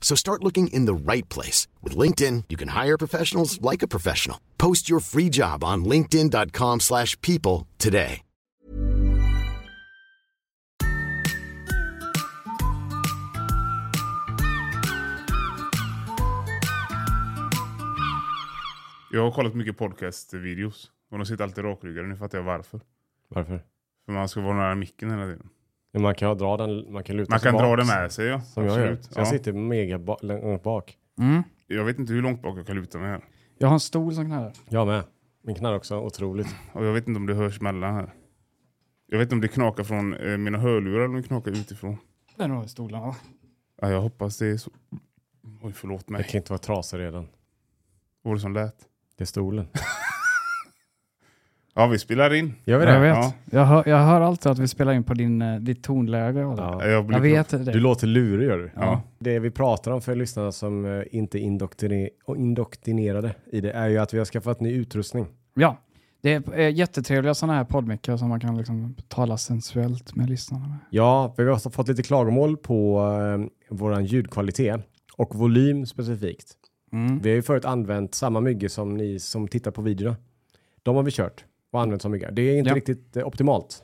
So start looking in the right place. With LinkedIn, you can hire professionals like a professional. Post your free job on linkedin.com slash people today. Jag har kollat mycket podcast-videos. Och de sitter alltid rakryggade. Nu fattar jag varför. Varför? För man ska vara nära micken hela tiden. Man kan dra den, man kan luta Man kan dra bak, den med sig ja. Som jag gör. Absolut. Så jag Ja. sitter mega ba långt bak. Mm. Jag vet inte hur långt bak jag kan luta mig här. Jag har en stol som knarrar. Jag med. Min knarr också, otroligt. Och jag vet inte om det hörs mellan här. Jag vet inte om det knakar från eh, mina hörlurar eller om det knakar utifrån. Det är nog stolarna va? Ja, jag hoppas det är så. Oj, förlåt Det mig. kan inte vara trasig redan. Vad var det som lät? Det är stolen. Ja, vi spelar in. Gör vi Jag det? vet. Ja. Jag, hör, jag hör alltid att vi spelar in på din, eh, ditt tonläge. Och Ja. Jag, Jag vet det. Du låter lurig gör du. Ja. Det vi pratar om för lyssnarna som eh, inte är och indoktrinerade i det är ju att vi har skaffat ny utrustning. Ja, det är eh, jättetrevliga sådana här poddmickar som man kan liksom tala sensuellt med lyssnarna med. Ja, vi har fått lite klagomål på eh, våran ljudkvalitet och volym specifikt. Mm. Vi har ju förut använt samma mygge som ni som tittar på videorna. De har vi kört och använt som myggar. Det är inte Ja. riktigt eh, optimalt.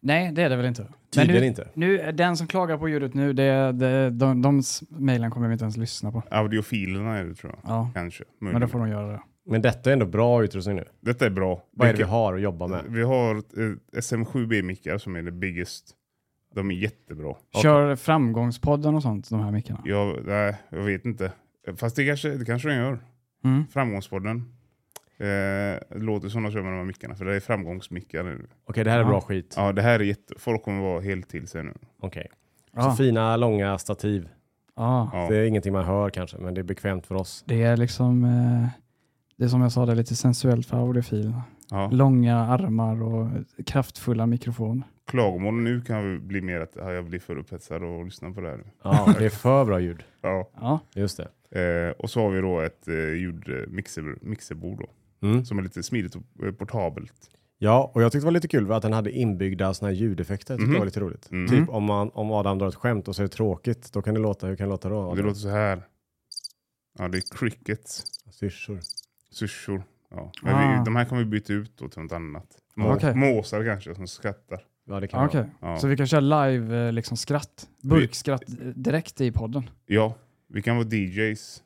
Nej, det är det väl inte. Tydligen nu, inte. Nu, den som klagar på ljudet nu, det, det, de, de mejlen kommer vi inte ens lyssna på. Audiofilerna är det tror jag. Ja, Kanske. men då Möjligen. får de göra det. Men detta är ändå bra utrustning nu. Detta är bra. Vad är det vi har att jobba med? Vi har eh, SM7B-mickar som är det biggest. De är jättebra. Kör Framgångspodden och sånt, de här mickarna. Jag, nej, jag vet inte. Fast det kanske, det kanske de gör. Mm. Framgångspodden. Eh, låter som de kör med de här mickarna. För det är framgångsmickar nu. Okej, det här är Ja. bra skit. Ja, det här är jätte... Folk kommer vara helt till sig nu. Okej. Ja. Så fina, långa stativ. Ja. Ja. Det är ingenting man hör kanske, men det är bekvämt för oss. Det är liksom, eh, det är som jag sa, det är lite sensuellt för audiofilerna. Ja. Långa armar och kraftfulla mikrofoner. Klagomålen nu kan bli mer att ja, jag blir för upphetsad och lyssnar på det här. nu. Ja, det är för bra ljud. Ja. Ja, Just det. Eh, och så har vi då ett eh, ljudmixer, mixerbord då, Mm. som är lite smidigt och eh, portabelt. Ja, och jag tyckte det var lite kul för att den hade inbyggda såna här ljudeffekter. Mhm. det var lite roligt. Mm. Typ om, man, om Adam drar ett skämt och så är det tråkigt, då kan det låta, hur kan det låta då? Och det Adam? låter så här. Ja, det är crickets, Syrsor. syrsor. Ja. Men Ah. vi, de här kan vi byta ut då till något annat. Må, Okej. Måsar kanske som skrattar. Ja, det kan okej. vara. Ja. Så vi kan köra live eh, liksom skratt, burkskratt eh, direkt i podden. ja, vi kan vara DJs.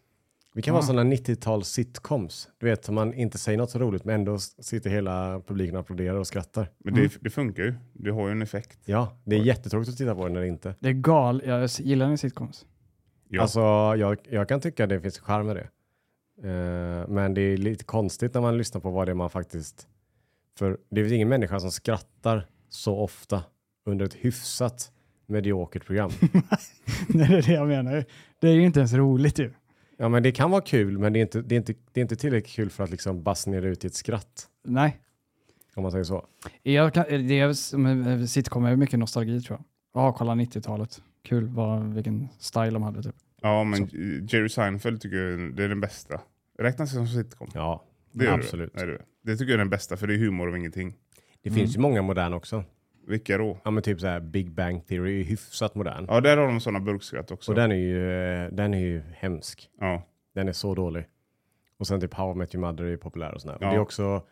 Vi kan vara sådana 90-tals sitcoms. Du vet, som man inte säger något så roligt, men ändå sitter hela publiken och applåderar och skrattar. Men Mm. det, det funkar ju. Det har ju en effekt. Ja, det är jättetråkigt att titta på när det inte. Det är gal, jag gillar ni sitcoms? Ja. Alltså, jag, jag kan tycka det finns charm med det. Eh, men det är lite konstigt när man lyssnar på vad det är man faktiskt... För det finns ingen människa som skrattar så ofta under ett hyfsat mediokert program. Nej, det är det jag menar. Det är ju inte ens roligt ju. Ja, men det kan vara kul, men det är inte, det är inte, det är inte tillräckligt kul för att liksom basunera ut i ett skratt. Nej. Om man säger så. Jag kan, det är, som, sitcom är mycket nostalgi tror jag. Ja, kolla 90-talet. Kul vad, vilken style de hade typ. ja, men Jerry Seinfeld tycker jag det är den bästa. Räknas det som sitcom? Ja, Det absolut. Det. Det. det tycker jag är den bästa, för det är humor och ingenting. Det Mm. finns ju många moderna också. Vilka då? Ja, men typ så här Big Bang Theory är hyfsat modern. Ja, där har de sådana burkskratt också. Och den är ju, eh, den är ju hemsk. Ja. Den är så dålig. Och sen typ How I Met Your Mother är ju populär och sådär. Ja. Det är också,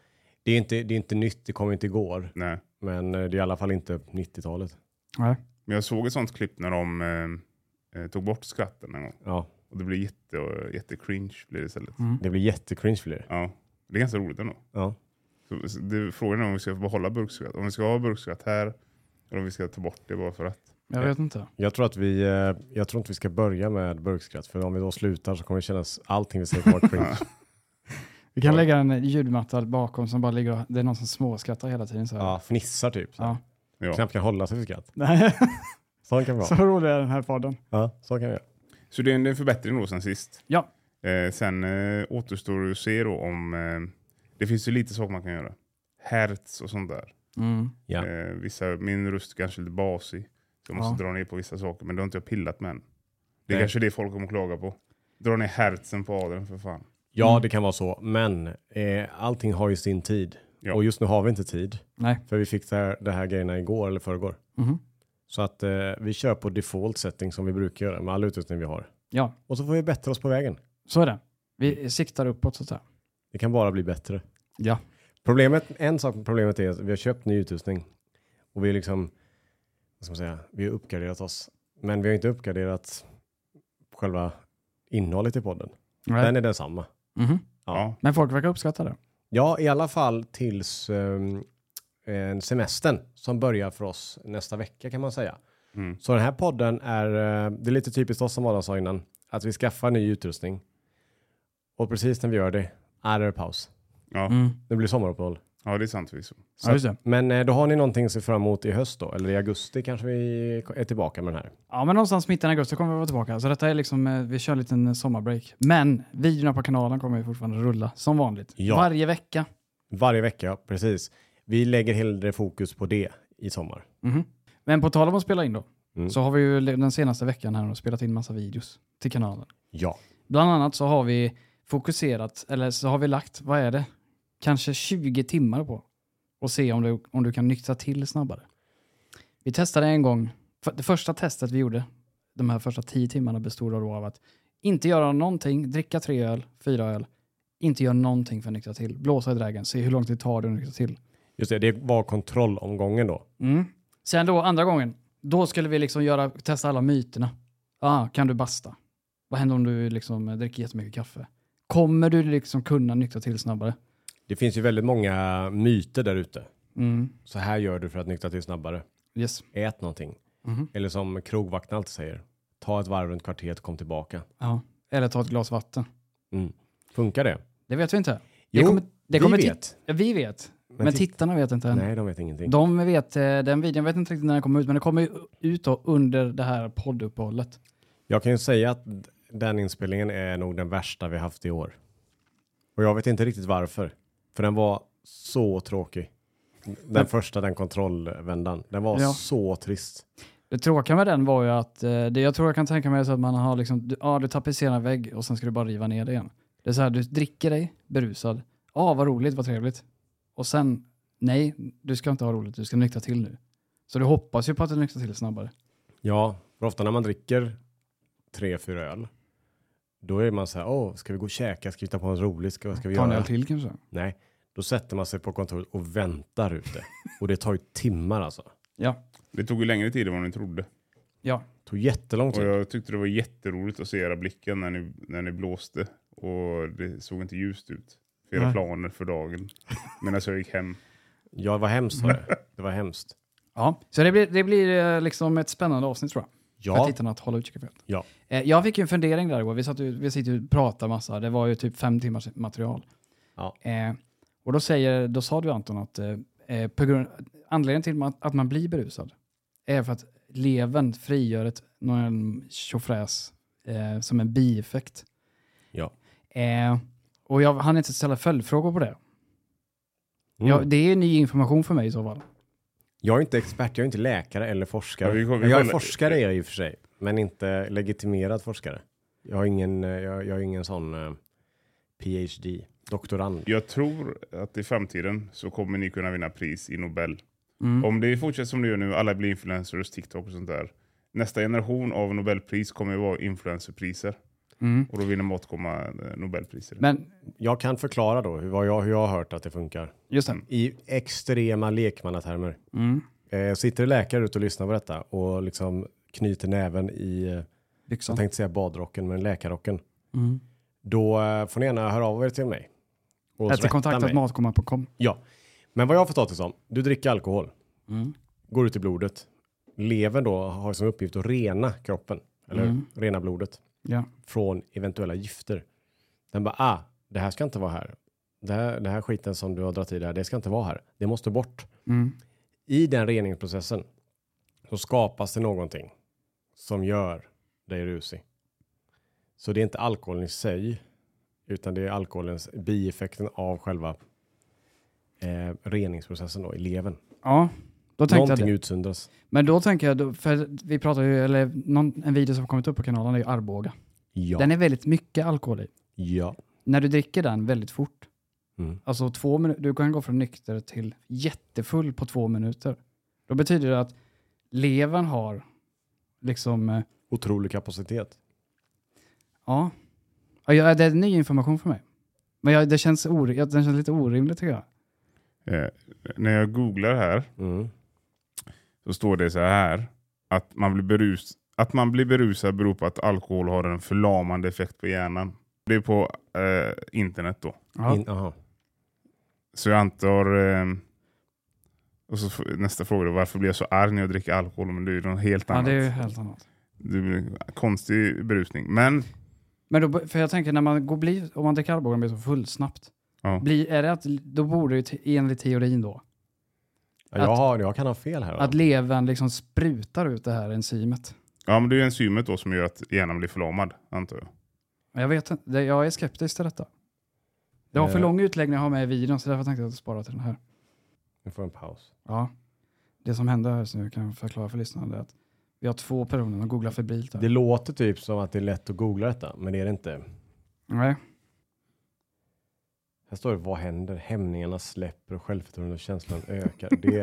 det är, inte, det är inte nytt, det kom inte igår. Nej. Men eh, det är i alla fall inte 90-talet. Nej. Men jag såg ett sånt klipp när de eh, eh, tog bort skratten en gång. Ja, Och det blir jätte, jätte cringe blir det istället. Mm. det blir jättecringe för det. Ja. Det är ganska roligt ändå. Ja. Så, det, frågan är om vi ska behålla burkskratt. Om vi ska ha burkskratt här eller om vi ska ta bort det bara för att. Jag vet inte. Jag tror att vi, eh, jag tror inte vi ska börja med burkskratt, för om vi då slutar så kommer det kännas allting vi säger kommer vara cringe. Vi kan lägga en ljudmatta bakom som bara ligger och, det är någon som småskrattar hela tiden. Så här. ja, fnissar typ. Så. Ja. Ja. Knappt kan hålla sig för skratt. Nej, Så kan vi så vara. rolig är den här podden. Ja, så kan vi göra. Så det är en, det är en förbättring då sen sist. Ja. Eh, sen eh, återstår det att se då om eh, det finns ju lite saker man kan göra. Hertz och sånt där. Mm. Ja. Eh, vissa, min röst kanske är lite basig. Så jag måste Ja. dra ner på vissa saker, men det har inte jag pillat med än. Det är Nej. kanske det folk kommer klaga på. Dra ner hertzen på adeln för fan. Ja, Mm. det kan vara så, men eh, allting har ju sin tid. Ja. Och just nu har vi inte tid, Nej. för vi fick det här, det här grejerna igår eller förrgår. Mhm. Så att eh, vi kör på default setting som vi brukar göra med all utrustning vi har. Ja, Och så får vi bättra oss på vägen. så är det. Vi siktar uppåt så att säga. Det kan bara bli bättre. Ja. Problemet, en sak med problemet är att vi har köpt ny utrustning och vi är liksom, vad ska man säga, vi har uppgraderat oss. Men vi har inte uppgraderat själva innehållet i podden. Den är densamma. Mhm. Ja. Men folk verkar uppskatta det. Ja, i alla fall tills um, en semestern som börjar för oss nästa vecka kan man säga. Mm. Så den här podden är, eh, det är lite typiskt oss som Adam sa innan, att vi skaffar ny utrustning. Och precis när vi gör det, är det paus. Ja. Mm. Det blir sommaruppehåll. ja, det är sant förvisso. Så Ja, det. Men eh, då har ni någonting att se fram emot i höst då? Eller i augusti kanske vi är tillbaka med den här? Ja, men någonstans mitten av augusti kommer vi vara tillbaka. Så detta är liksom, eh, vi kör en liten sommarbreak. Men videorna på kanalen kommer ju fortfarande rulla som vanligt. Ja. Varje vecka. Varje vecka, precis. Vi lägger hellre fokus på det i sommar. Mhm. Men på tal om att spela in då, Mm. så har vi ju den senaste veckan här och spelat in massa videos till kanalen. Ja. Bland annat så har vi fokuserat, eller så har vi lagt, vad är det? Kanske 20 timmar på och se om du, om du kan nyktra till snabbare. Vi testade en gång, det första testet vi gjorde, de här första 10 timmarna bestod då av att inte göra någonting, dricka tre öl, fyra öl, inte göra någonting för att nyktra till, blåsa i drägen, se hur lång tid tar det att nyktra till. Just det, det var kontrollomgången då. Mm. Sen då andra gången, då skulle vi liksom göra, testa alla myterna. Ah, kan du basta? Vad händer om du liksom dricker jättemycket kaffe? Kommer du liksom kunna nyktra till snabbare? Det finns ju väldigt många myter där ute. Mm. Så här gör du för att nyktra till snabbare. Yes. Ät någonting. Mhm. Eller som krogvakten alltid säger, ta ett varv runt kvarteret och kom tillbaka. Ja. Eller ta ett glas vatten. Mm. Funkar det? Det vet vi inte. Jo, det kommer, det vi vet. Ja, vi vet. Men, tit- tittarna vet inte än. Nej, de vet ingenting. De vet, eh, den videon, vet inte riktigt när den kommer ut, men den kommer ut då under det här podduppehållet. Jag kan ju säga att den inspelningen är nog den värsta vi haft i år. Och jag vet inte riktigt varför. För den var så tråkig. Den Men- första, den kontrollvändan. Den var Ja. så trist. Det tråkiga med den var ju att, eh, det jag tror jag kan tänka mig är så att man har liksom, du, ja du tapetserar en vägg och sen ska du bara riva ner det igen. Det är så här, du dricker dig berusad. Ja, vad roligt, vad trevligt. Och sen, nej, du ska inte ha roligt, du ska nyktra till nu. Så du hoppas ju på att du nyktrar till snabbare. Ja, för ofta när man dricker tre, fyra öl, då är man så här, åh, ska vi gå och käka, ska vi hitta på något roligt, ska, ska vi Ta en göra? öl till kanske. Nej, då sätter man sig på kontoret och väntar ute. och det tar ju timmar alltså. Ja, Det tog ju längre tid än vad ni trodde. ja. Det tog jättelång Och tid. jag tyckte det var jätteroligt att se era blickar när ni, när ni blåste. Och det såg inte ljust ut. För era Nej. planer för dagen. Medan jag gick hem. Ja, det var hemskt var det. Det var hemskt. ja. Så det blir, det blir eh, liksom ett spännande avsnitt tror jag. För Ja, tittarna att hålla utkik efter. Ja. Eh, Jag fick ju en fundering där igår. Vi, satt ju, vi sitter ju och pratar massa. Det var ju typ fem timmars material. Ja. Eh, och då, säger, då sa du Anton att eh, på grund, anledningen till att, att man blir berusad är för att levern frigör ett någon tjofräs eh, som en bieffekt. Ja. Eh, och jag hann inte ställa följdfrågor på det. Mm. Jag, det är ny information för mig i så fall. Jag är inte expert, jag är inte läkare eller forskare. Ja, vi kom- vi jag är forskare är jag i och för sig, men inte legitimerad forskare. Jag har ingen, eh, jag, jag har ingen sån eh, PhD, doktorand. Jag tror att i framtiden så kommer ni kunna vinna pris i Nobel. Mm. Om det fortsätter som det gör nu, alla blir influencers, TikTok och sånt där. Nästa generation av Nobelpris kommer ju vara influencerpriser. Mm. Och då vinner Måttkomma eh, Nobelpriser. Men Jag kan förklara då hur, jag, hur jag har hört att det funkar. just det. I extrema lekmannatermer. Mm. Eh, sitter läkare ute och lyssnar på detta och liksom knyter näven i, eh, jag tänkte säga badrocken, men läkarrocken. Mm. Då eh, får ni gärna höra av er till mig. Och Efter svetta kontaktat mig. matkomma.com. Ja. Men vad jag har förstått det som, du dricker alkohol, Mm. går ut i blodet. Levern då har som uppgift att rena kroppen, eller? Mm. rena blodet, Ja. från eventuella gifter. Den bara, ah, det här ska inte vara här. Det här, det här skiten som du har dragit i där, det ska inte vara här. Det måste bort. Mm. I den reningsprocessen så skapas det någonting som gör dig rusig. Så det är inte alkoholen i sig, utan det är alkoholens bieffekten av själva eh, reningsprocessen då, i levern. Ja, då tänkte jag Någonting det. utsöndras. Men då tänker jag, för vi pratar ju, eller någon, en video som har kommit upp på kanalen är ju Arboga. Ja. Den är väldigt mycket alkohol i. ja. När du dricker den väldigt fort, Mm. alltså två minuter, du kan gå från nykter till jättefull på två minuter. Då betyder det att levern har liksom, eh, Otrolig kapacitet. ja, Ja, det är ny information för mig. Men jag, det, känns ja, det känns lite orimligt tycker jag. Eh, när jag googlar här Mm. Så står det så här att man blir, berus att man blir berusad beror på att alkohol har en förlamande effekt på hjärnan. Det är på eh, internet då. Ja. In. Så jag antar... Eh, och så nästa fråga då, varför blir jag så arg när jag dricker alkohol? Men det är ju något helt ja, annat. det är ju helt annat. Det blir konstig berusning. Men Men då, för jag tänker när man går bli, om man dricker Arboga och blir så full snabbt, ja. blir, är det att, då borde det ju enligt teorin då, Ja, jag, har, jag kan ha fel här. att levern liksom sprutar ut det här enzymet. ja, men det är enzymet då som gör att hjärnan blir förlamad, antar jag. Jag vet inte, jag är skeptisk till detta. Det var för Eh. lång utläggning att ha med i videon så därför tänkte jag att spara till den här. Nu får jag en paus. Ja. Det som hände här, så jag kan förklara för lyssnarna, är att vi har två personer som googlar febrilt här. Det låter typ som att det är lätt att googla detta, men det är det inte. Nej. Här står det vad händer? Hämningarna släpper och självförtroendet och känslan ökar. Det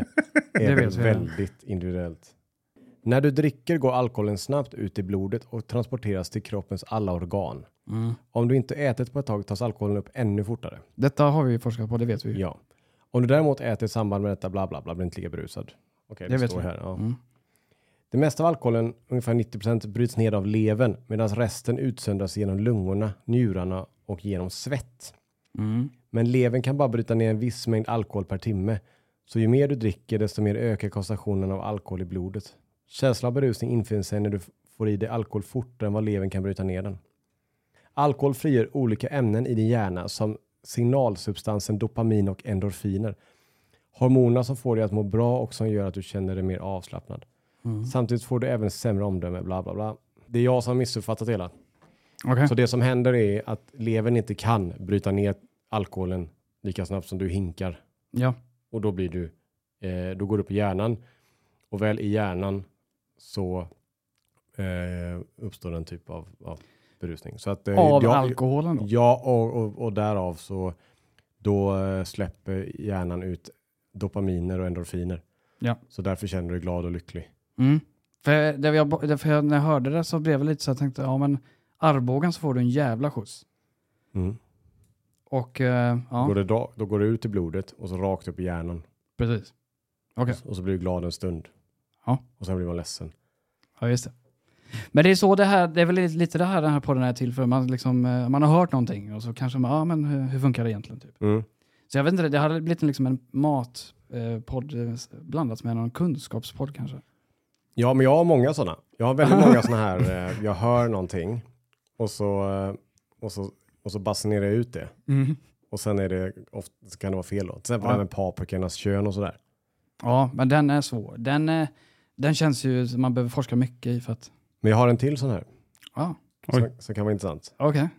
är Det väldigt individuellt. När du dricker går alkoholen snabbt ut i blodet och transporteras till kroppens alla organ. Mm. Om du inte ätit på ett tag tas alkoholen upp ännu fortare. Detta har vi forskat på, det vet vi. Ja. Om du däremot äter i samband med detta bla bla bla blir inte lika berusad. Okej, Det det, vet står vi. här. Ja. Mm. Det mesta av alkoholen, ungefär 90% bryts ner av levern medan resten utsöndras genom lungorna, njurarna och genom svett. Mm. Men levern kan bara bryta ner en viss mängd alkohol per timme. Så ju mer du dricker desto mer ökar koncentrationen av alkohol i blodet. Känslan av berusning infinner sig när du får i dig alkohol fortare än vad levern kan bryta ner den. Alkohol frigör olika ämnen i din hjärna som signalsubstansen dopamin och endorfiner. Hormoner som får dig att må bra och som gör att du känner dig mer avslappnad. Mm. Samtidigt får du även sämre omdöme, bla bla bla. Det är jag som har missuppfattat det hela. Okej. Så det som händer är att levern inte kan bryta ner alkoholen lika snabbt som du hinkar. Ja. Och då blir du, eh, då går du på hjärnan. Och väl i hjärnan så eh, uppstår en typ av, av berusning. Så att, eh, Av jag- alkoholen då? Ja, och, och, och därav så då eh, släpper hjärnan ut dopaminer och endorfiner. Ja. Så därför känner du dig glad och lycklig. Mm. För, det jag, det- för när jag hörde det så blev jag lite så jag tänkte, ja men Arbogan så får du en jävla skjuts. Mm. Och eh, ja, Går det då, då går det ut i blodet och så rakt upp i hjärnan. precis. Okej, Och så blir du glad en stund. Ja. Och sen blir man ledsen. ja just det. Men det är så det här, det är väl lite- det här den här podden är till för. Man, liksom, eh, man har hört någonting och så kanske man, ja men hur, hur funkar det egentligen? Typ. Mm. Så jag vet inte, det hade blivit liksom en matpodd eh, blandat med någon kunskapspodd kanske. Ja, men jag har många sådana. Jag har väldigt många sådana här, eh, jag hör någonting och så, eh, och så, och så basunerar jag ut det. Och sen är det, ofta, kan det vara fel då. Till exempel Ja. med paprikornas kön och sådär. Ja, men den är svår. Den, är, den känns ju som man behöver forska mycket i för att, Men jag har en till sån här, ja, som, som kan vara intressant. okej.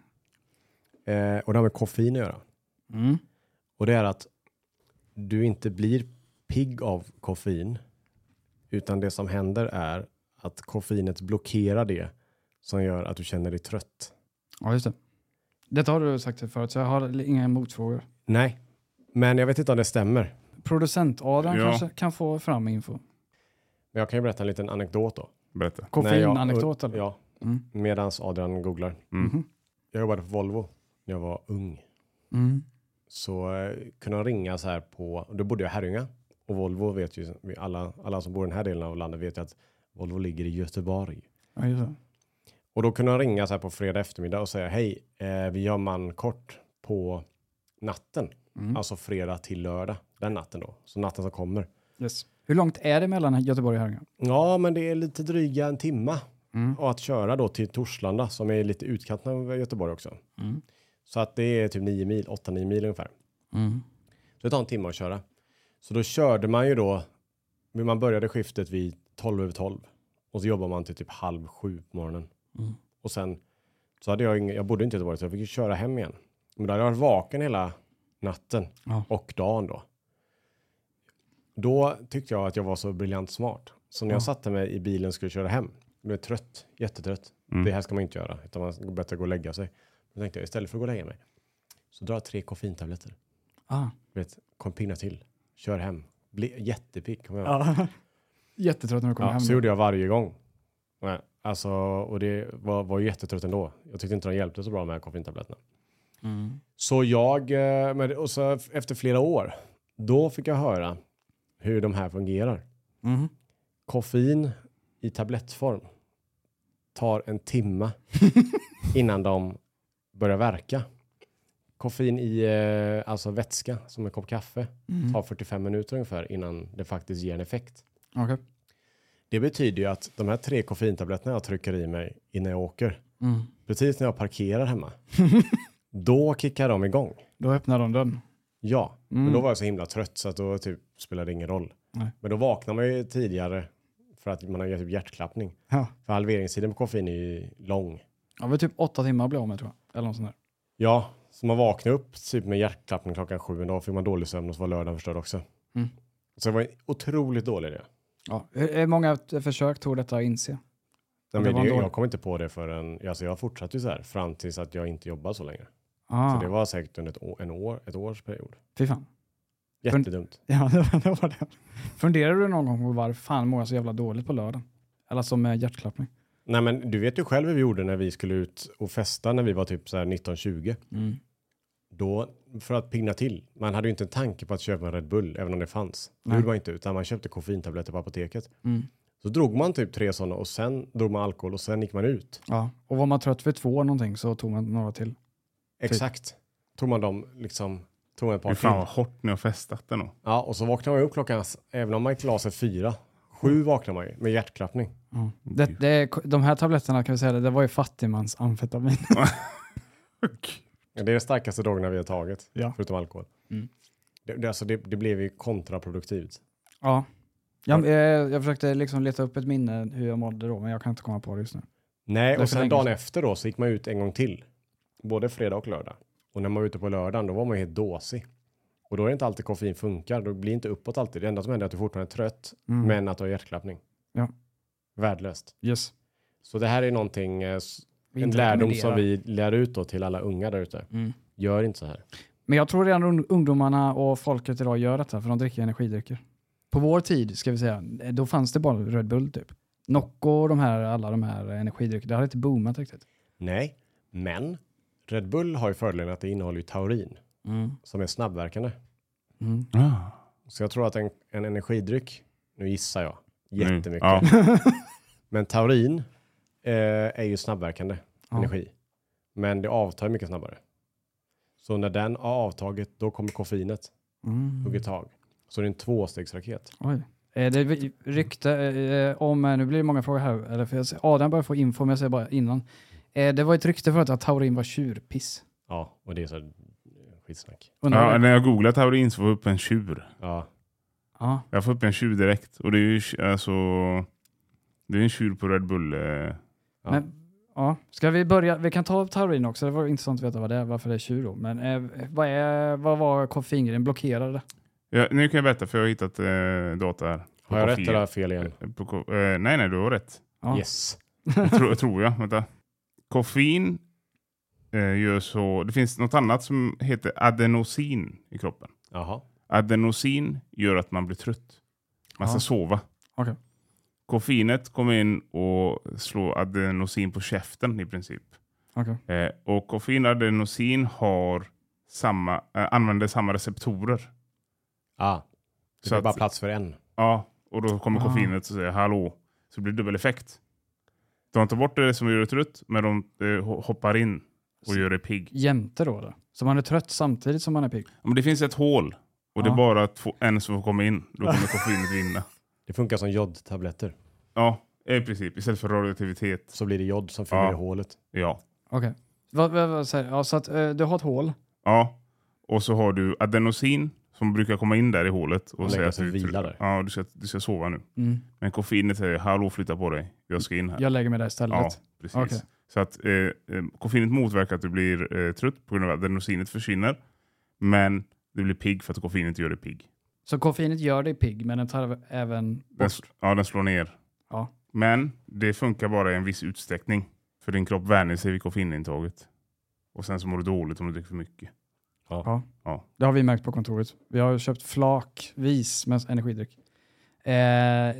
Eh, och det har med koffein att göra. Mm. Och det är att du inte blir pigg av koffein, utan det som händer är att koffeinet blockerar det som gör att du känner dig trött. Ja, just det. Detta har du sagt förut, så jag har inga motfrågor. Nej, men jag vet inte om det stämmer. Producent-Adrian Ja. kanske kan få fram info. Men jag kan ju berätta en liten anekdot då. Berätta. Koffeinanekdot eller? Ja, Mm. medans Adrian googlar. Mm. Mhm. Jag jobbade på Volvo när jag var ung. Mm. Så eh, kunde de ringa så här på, då bodde jag i Herrljunga. Och Volvo vet ju, alla, alla som bor i den här delen av landet vet ju att Volvo ligger i Göteborg. Ja, just det. Och då kunde de ringa så här på fredag eftermiddag och säga hej, eh, vi har man kort på natten. Mm. Alltså fredag till lördag. Den natten då. Så natten som kommer. Yes. Hur långt är det mellan Göteborg och Herrljunga? Ja, men det är lite dryga en timma. Mm. Och att köra då till Torslanda som är lite utkanten av Göteborg också. Mm. Så att det är typ 9 mil, 8-9 mil ungefär. Mm. Så det tar en timme att köra. Så då körde man ju då, man började skiftet vid 12 över 12. Och så jobbar man till typ halv sju på morgonen. Mm. Och sen så hade jag ingen, jag bodde inte i Göteborg så jag fick ju köra hem igen. Men då hade jag varit vaken hela natten Ja. och dagen då. Då tyckte jag att jag var så briljant smart. Så när jag Ja. satte mig i bilen och skulle köra hem, blev jag trött, jättetrött. Mm. Det här ska man inte göra, utan man ska bättre gå och lägga sig. Då tänkte jag istället för att gå och lägga mig, så drar jag tre koffeintabletter. Ah. Vet, kom pigna till, kör hem. Bli jättepigg kommer jag. Jättetrött när du kommer ja, hem. Så gjorde jag varje gång. Alltså, och det var, var jättetrött ändå. Jag tyckte inte de hjälpte så bra med koffeintabletterna. Mm. Så jag, eh, men- och så efter flera år, då fick jag höra hur de här fungerar. Mm. Koffein i tablettform tar en timme innan de börjar verka. Koffein i eh, alltså vätska, som en kopp kaffe, Mm. tar 45 minuter ungefär innan det faktiskt ger en effekt. Okej. Det betyder ju att de här tre koffeintabletterna jag trycker i mig innan jag åker, Mm. precis när jag parkerar hemma, då kickar de igång. Då öppnar de dörren. Ja, Mm. men då var jag så himla trött så att då typ spelade det ingen roll. Nej. Men då vaknar man ju tidigare för att man har typ hjärtklappning. Ja. För halveringstiden på koffein är ju lång. Ja, det typ åtta timmar bli av med tror jag. Eller något sånt där. Ja, så man vaknade upp typ med hjärtklappning klockan sju en dag fick man dålig sömn och så var lördagen förstörd också. Mm. Så det var en otroligt dålig idé. Ja. Hur många försök tog detta att inse? Nej, det det, jag kom inte på det förrän, alltså jag fortsatte ju så här fram tills att jag inte jobbade så länge. Ah, Så det var säkert under ett, år, en år, ett års period. Fy fan. Jättedumt. Ja, det var det. Funderar du någon gång på varför fan mår jag så jävla dåligt på lördagen? Eller som med hjärtklappning. Nej men du vet ju själv hur vi gjorde när vi skulle ut och festa när vi var typ så här 19-20. Mm. Då, för att pigna till, man hade ju inte en tanke på att köpa en Red Bull, även om det fanns. Det Nej. gjorde man inte, utan man köpte koffeintabletter på apoteket. Mm. Så drog man typ tre sådana och sen drog man alkohol och sen gick man ut. Ja, och var man trött för två någonting så tog man några till. Exakt. Tog man dem liksom, tog man ett par Fy fan till. vad hårt ni har festat nog. Ja, och så vaknade man upp klockan, även om man gick la sig fyra, sju vaknade man ju med hjärtklappning. Ja. Det, det, de här tabletterna kan vi säga det, det var ju fattigmans amfetamin. Det är de starkaste drogerna vi har tagit, Ja. förutom alkohol. Mm. Det, det, alltså det, det blev ju kontraproduktivt. Ja. Jag, jag, jag försökte liksom leta upp ett minne hur jag mådde då, men jag kan inte komma på det just nu. Nej, Det och sen dagen efter då så gick man ut en gång till. Både fredag och lördag. Och när man var ute på lördagen då var man ju helt dåsig. Och då är det inte alltid koffein funkar. Då blir inte uppåt alltid. Det enda som händer är att du fortfarande är trött, Mm. men att du har hjärtklappning. Ja. Värdelöst. Yes. Så det här är någonting, eh, en lärdom som vi lär ut då till alla unga där ute. Mm. Gör inte så här. Men jag tror redan un- ungdomarna och folket idag gör detta, för de dricker energidrycker. På vår tid, ska vi säga, då fanns det bara Red Bull typ. Nocco och de här, alla de här energidryckerna, det hade inte boomat riktigt. Nej, men Red Bull har ju fördelen att det innehåller ju taurin som är snabbverkande. Mm. Ah. Så jag tror att en, en energidryck, nu gissar jag Mm. jättemycket, Ja. men taurin är ju snabbverkande Ja. energi. Men det avtar mycket snabbare. Så när den har avtagit, då kommer koffeinet Mm. hugga tag. Så det är en tvåstegsraket. Oj. Eh, det är rykte eh, om, eh, nu blir det många frågor här, eller för jag ser, Adam börjar få info, men jag säger bara innan. Eh, det var ett rykte förut att taurin var tjurpiss. Ja, och det är så eh, skitsnack. Ja, det? när jag googlade taurin så får jag upp en tjur. Ja, Ja. Jag får upp en tjur direkt. Och det är ju alltså... Det är en tjur på Red Bull. Ja. Men, ja. Ska vi börja? Vi kan ta taurin också. Det var intressant att veta vad det är, varför det är tjur. Men eh, vad, är, vad var koffeingrejen? Blockerade? Ja, nu kan jag berätta för jag har hittat eh, data här. har jag rätt eller fel igen? Eh, På, eh, nej, nej, du har rätt. Ja. Yes. Tror, tror jag. Vänta. Koffein eh, gör så... Det finns något annat som heter adenosin i kroppen. Jaha. Adenosin gör att man blir trött. Man ska Ja. sova. Okej. Koffeinet kommer in och slår adenosin på käften i princip. Okej. Eh, och koffein och adenosin har samma, eh, använder samma receptorer. Ah, det Så är att- bara plats för en. Ja, och då kommer Ah. koffeinet och säger hallå. Så det blir dubbel effekt. De tar bort det som gör det trött, men de eh, ho- hoppar in och gör dig pigg. Jämte då, då? Så man är trött samtidigt som man är pigg? Ja, Men det finns ett hål och det Ja. är bara två, en som får komma in. Då kommer koffeinet vinna. Det funkar som jodtabletter. Ja, i princip. Istället för radioaktivitet. Så blir det jod som fyller Ja. i hålet. Ja. Okej. Vad, vad, vad säger Ja, så att eh, du har ett hål. ja. Och så har du adenosin som brukar komma in där i hålet. Och, säga lägga att sig du, och vila där. Ja, du ska, du ska sova nu. Mm. Men koffeinet säger hallå flytta på dig. Jag ska in här. Jag lägger mig där istället. Ja, precis. Okej. Så att eh, eh, koffeinet motverkar att du blir eh, trött på grund av att adenosinet försvinner. Men du blir pigg för att koffeinet gör dig pigg. Så koffeinet gör dig pigg, men den tar även Den, bort... ja, den slår ner. Ja. Men det funkar bara i en viss utsträckning. För din kropp vänjer sig vid koffeinintaget. Och sen så mår du dåligt om du dricker för mycket. Ja. Ja. Det har vi märkt på kontoret. Vi har köpt flakvis med energidryck. Eh,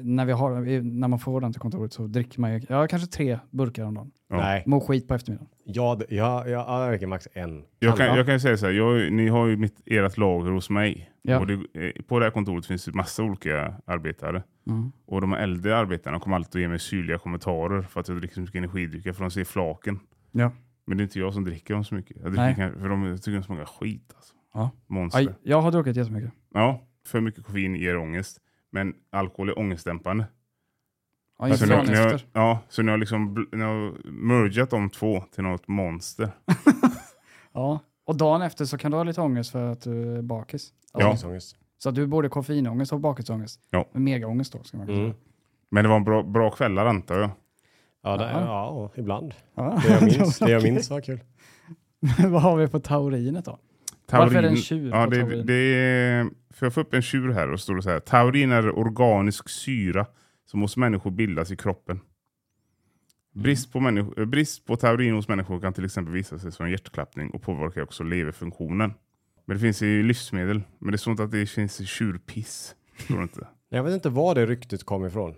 när, vi har, när man får den till kontoret så dricker man ju, ja, kanske tre burkar om dagen. Ja. Nej, Mår skit på eftermiddagen. ja, det- ja, ja, jag dricker max en. Jag kan, Ja. jag kan ju säga så här, jag, ni har ju mitt, ert lager hos mig. Ja. Och det, eh, på det här kontoret finns det massa olika arbetare. Mm. Och de äldre arbetarna kommer alltid att ge mig syrliga kommentarer för att jag dricker så mycket energidrycker, för de ser flaken. Ja. Men det är inte jag som dricker dem så mycket. Jag dricker Nej. kan- för de jag tycker de smakar skit. Alltså. Ja. Monster. Aj, jag har druckit jättemycket. Ja, för mycket koffein ger ångest. Men alkohol är ångestdämpande. Ja, inte Så ni, har- dagen ni har, efter. ja, så ni har liksom har mergat de två till något monster. Ja. Och dagen efter så kan du ha lite ångest för att du är bakis. Ja. Ångestångest. Så att du både koffeinångest och bakisångest. Ja. Men Megaångest då, ska man Mm. Men det var en bra, bra kvällar antar jag. Ja, det, Ja. ja, ibland. Ja. Det jag minns, det jag minns var kul. Vad har vi på taurinet då? Varför är det en tjur ja, det, taurin? det är, För jag får upp en tjur här och står det så här. Taurin är organisk syra som hos människor bildas i kroppen. Mm. Brist på, människo, eh, brist på taurin hos människor kan till exempel visa sig som hjärtklappning och påverkar också leverfunktionen. Men det finns i livsmedel. Men det står inte att det finns i tjurpiss. Det inte. Jag vet inte var det ryktet kom ifrån.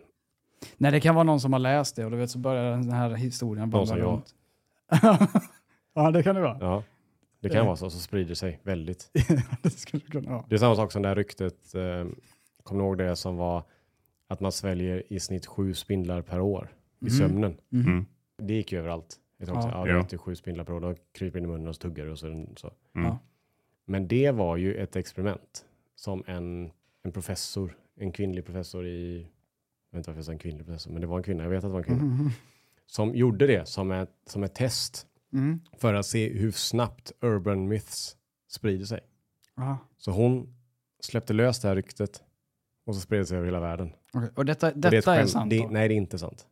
Nej, det kan vara någon som har läst det och du vet så börjar den här historien vandra runt. ja, det kan det vara. Ja, det kan vara så, så sprider sig väldigt. det skulle det kunna vara. Det är samma sak som det här ryktet, eh, kommer ihåg det som var att man sväljer i snitt sju spindlar per år i Mhm. sömnen. Mhm. Mm. Det gick ju överallt. Jag Ja. ja, ja, Ja. det äter sju spindlar per år, de kryper in i munnen och så tuggar du och så, så. Mm. Ja. Men det var ju ett experiment som en, en professor, en kvinnlig professor i, jag vet inte varför jag sa en kvinnlig professor, men det var en kvinna, jag vet att det var en kvinna, Mhm. som gjorde det som ett, som ett test Mm. för att se hur snabbt urban myths sprider sig. Ja. Så hon släppte lös det här ryktet och så spred det sig över hela världen. Okej. Och detta, Och det detta är skämt. sant det? Nej, det är inte sant.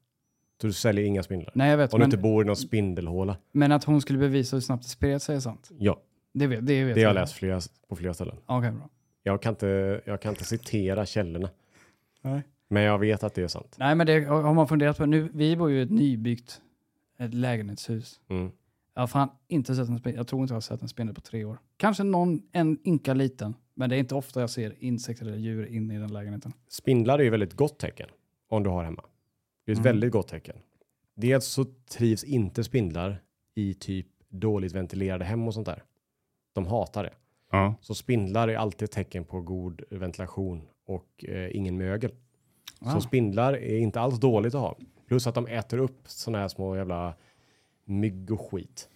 Så du säljer inga spindlar. Nej, jag vet. Om du inte bor i någon spindelhåla. men att hon skulle bevisa hur snabbt det spred sig är sant? Ja, Det vet, det vet det har jag jag. läst flera, på flera ställen. Okej, bra. Jag kan, inte, jag kan inte citera källorna, Nej. men jag vet att det är sant. Nej, men det har man funderat på. Nu, vi bor ju i ett nybyggt ett lägenhetshus. Mm. Jag har fan inte sett en spindel. Jag tror inte jag har sett en spindel på tre år. Kanske någon, en ynka liten. Men det är inte ofta jag ser insekter eller djur inne i den lägenheten. Spindlar är ju väldigt gott tecken om du har hemma. Det är ett Mm. väldigt gott tecken. Dels så trivs inte spindlar i typ dåligt ventilerade hem och sånt där. De hatar det. Ja. Så spindlar är alltid ett tecken på god ventilation och eh, ingen mögel. Ah. Så spindlar är inte alls dåligt att ha. Plus att de äter upp såna här små jävla mygg och skit.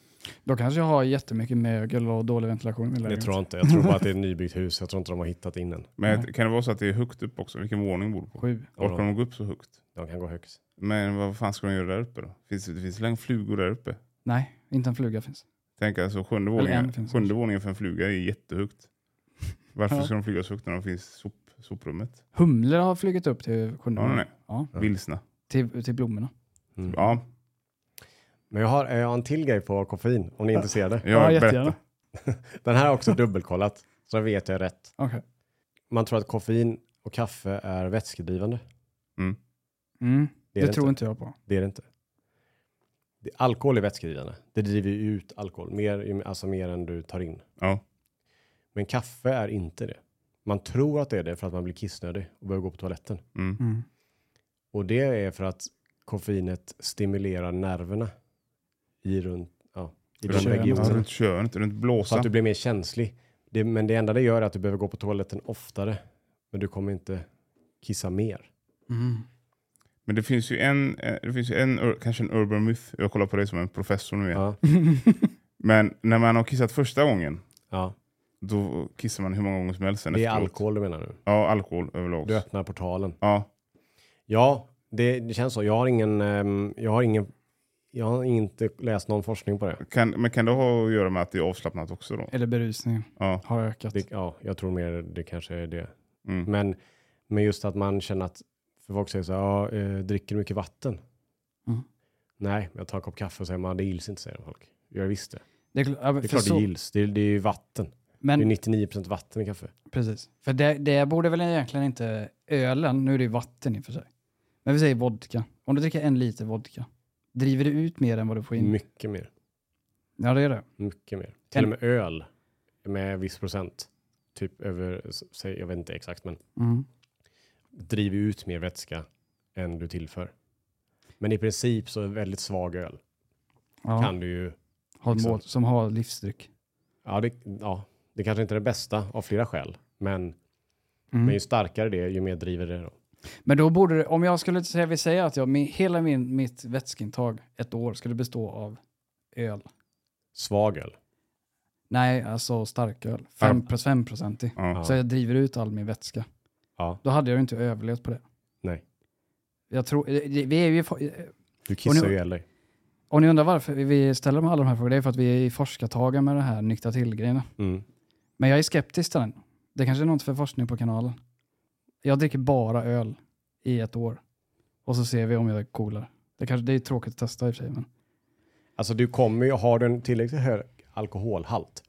Då kanske jag har jättemycket mögel och dålig ventilation i Det tror jag inte. Jag tror bara att det är ett nybyggt hus. Jag tror inte de har hittat in än. Men Nej. kan det vara så att det är högt upp också? Vilken våning bor du på? Sju. Orkar de gå upp så högt? De kan gå högst. Men vad fan ska de göra där uppe då? Finns det, finns väl flugor där uppe? Nej, inte en fluga finns. Tänk alltså sjunde våningen, sjunde våningen för en fluga är jättehögt. Varför Ja. ska de flyga så högt när de finns i sop, soprummet? Humlor har flugit upp till sjunde våningen. nej. Ja, Ja. Vilsna. till, till blommorna. Mm. Ja, Men jag har, jag har en till grej på koffein om ni är intresserade. jag Ja, berättar. jättegärna. Den här har jag också dubbelkollat. Så vet jag rätt. Okej. Man tror att koffein och kaffe är vätskedrivande. Mm. Det Det, är det tror inte. inte jag på. Det är det inte. Det, alkohol är vätskedrivande. Det driver ju ut alkohol. Mer, alltså mer än du tar in. Ja. Men kaffe är inte det. Man tror att det är det för att man blir kissnödig och behöver gå på toaletten. Mm. Mm. Och det är för att koffeinet stimulerar nerverna i runt, ja, i de Runt, Könet. ja, regionerna. runt könet, runt Så blåsan. att du blir mer känslig. Det, men det enda det gör är att du behöver gå på toaletten oftare. Men du kommer inte kissa mer. Mm. Men det finns ju en, eh, det finns ju en kanske en urban myth. Jag kollar på dig som en professor nu igen. Ja. Men när man har kissat första gången, Ja. då kissar man hur många gånger som helst sen Det är efteråt. alkohol du menar nu? Ja, alkohol överlag. Du öppnar portalen. Ja, Ja, det, det känns så. Jag har ingen, ehm, jag har ingen, jag har inte läst någon forskning på det. kan, men kan det ha att göra med att det är avslappnat också då? Eller berusningen Ja. har ökat. det ja, jag tror mer det kanske är det. Mm. Men, men just att man känner att, för folk säger så här, ja, eh, dricker du mycket vatten? Mm. Nej, jag tar en kopp kaffe och säger man, det gills inte, säger folk. Jag visst det. Det är, ja, Det är klart så- det gills. Det är, det är ju vatten. Men Det är 99% vatten i kaffe. Precis. För det, det borde väl egentligen inte ölen, nu är det ju vatten i och för sig. Men vi säger vodka. Om du dricker en liter vodka, driver du ut mer än vad du får in? Mycket mer. Ja, det är det. Mycket mer. Till och med öl med viss procent. Typ över, jag vet inte exakt, men Mm. driver ut mer vätska än du tillför. Men i princip så är väldigt svag öl Ja, kan du ju, ett liksom. mål, som har livsdryck. ja det, ja det kanske inte är det bästa av flera skäl, men, Mm. men ju starkare det är, ju mer driver det då. Men då borde det, om jag skulle säga, vi säger att jag, med hela min, mitt vätskeintag ett år skulle bestå av öl. Svag öl. Nej, alltså starköl. 5-procentig. Ja. Så jag driver ut all min vätska. Ja, Då hade jag ju inte överlevt på det. nej. Jag tror, det- vi är ju, i- Du kissar ju ihjäl dig. och ni undrar varför vi ställer med alla de här frågorna, det är för att vi är i forskartagen med det här nyktra till-grejerna. Mm. Men jag är skeptisk till den. Det kanske är något för forskning på kanalen. Jag dricker bara öl i ett år. Och så ser vi om jag är coolare. Det, kanske, det är tråkigt att testa i och för sig. Men... Alltså du kommer ju, har du en tillräckligt hög alkoholhalt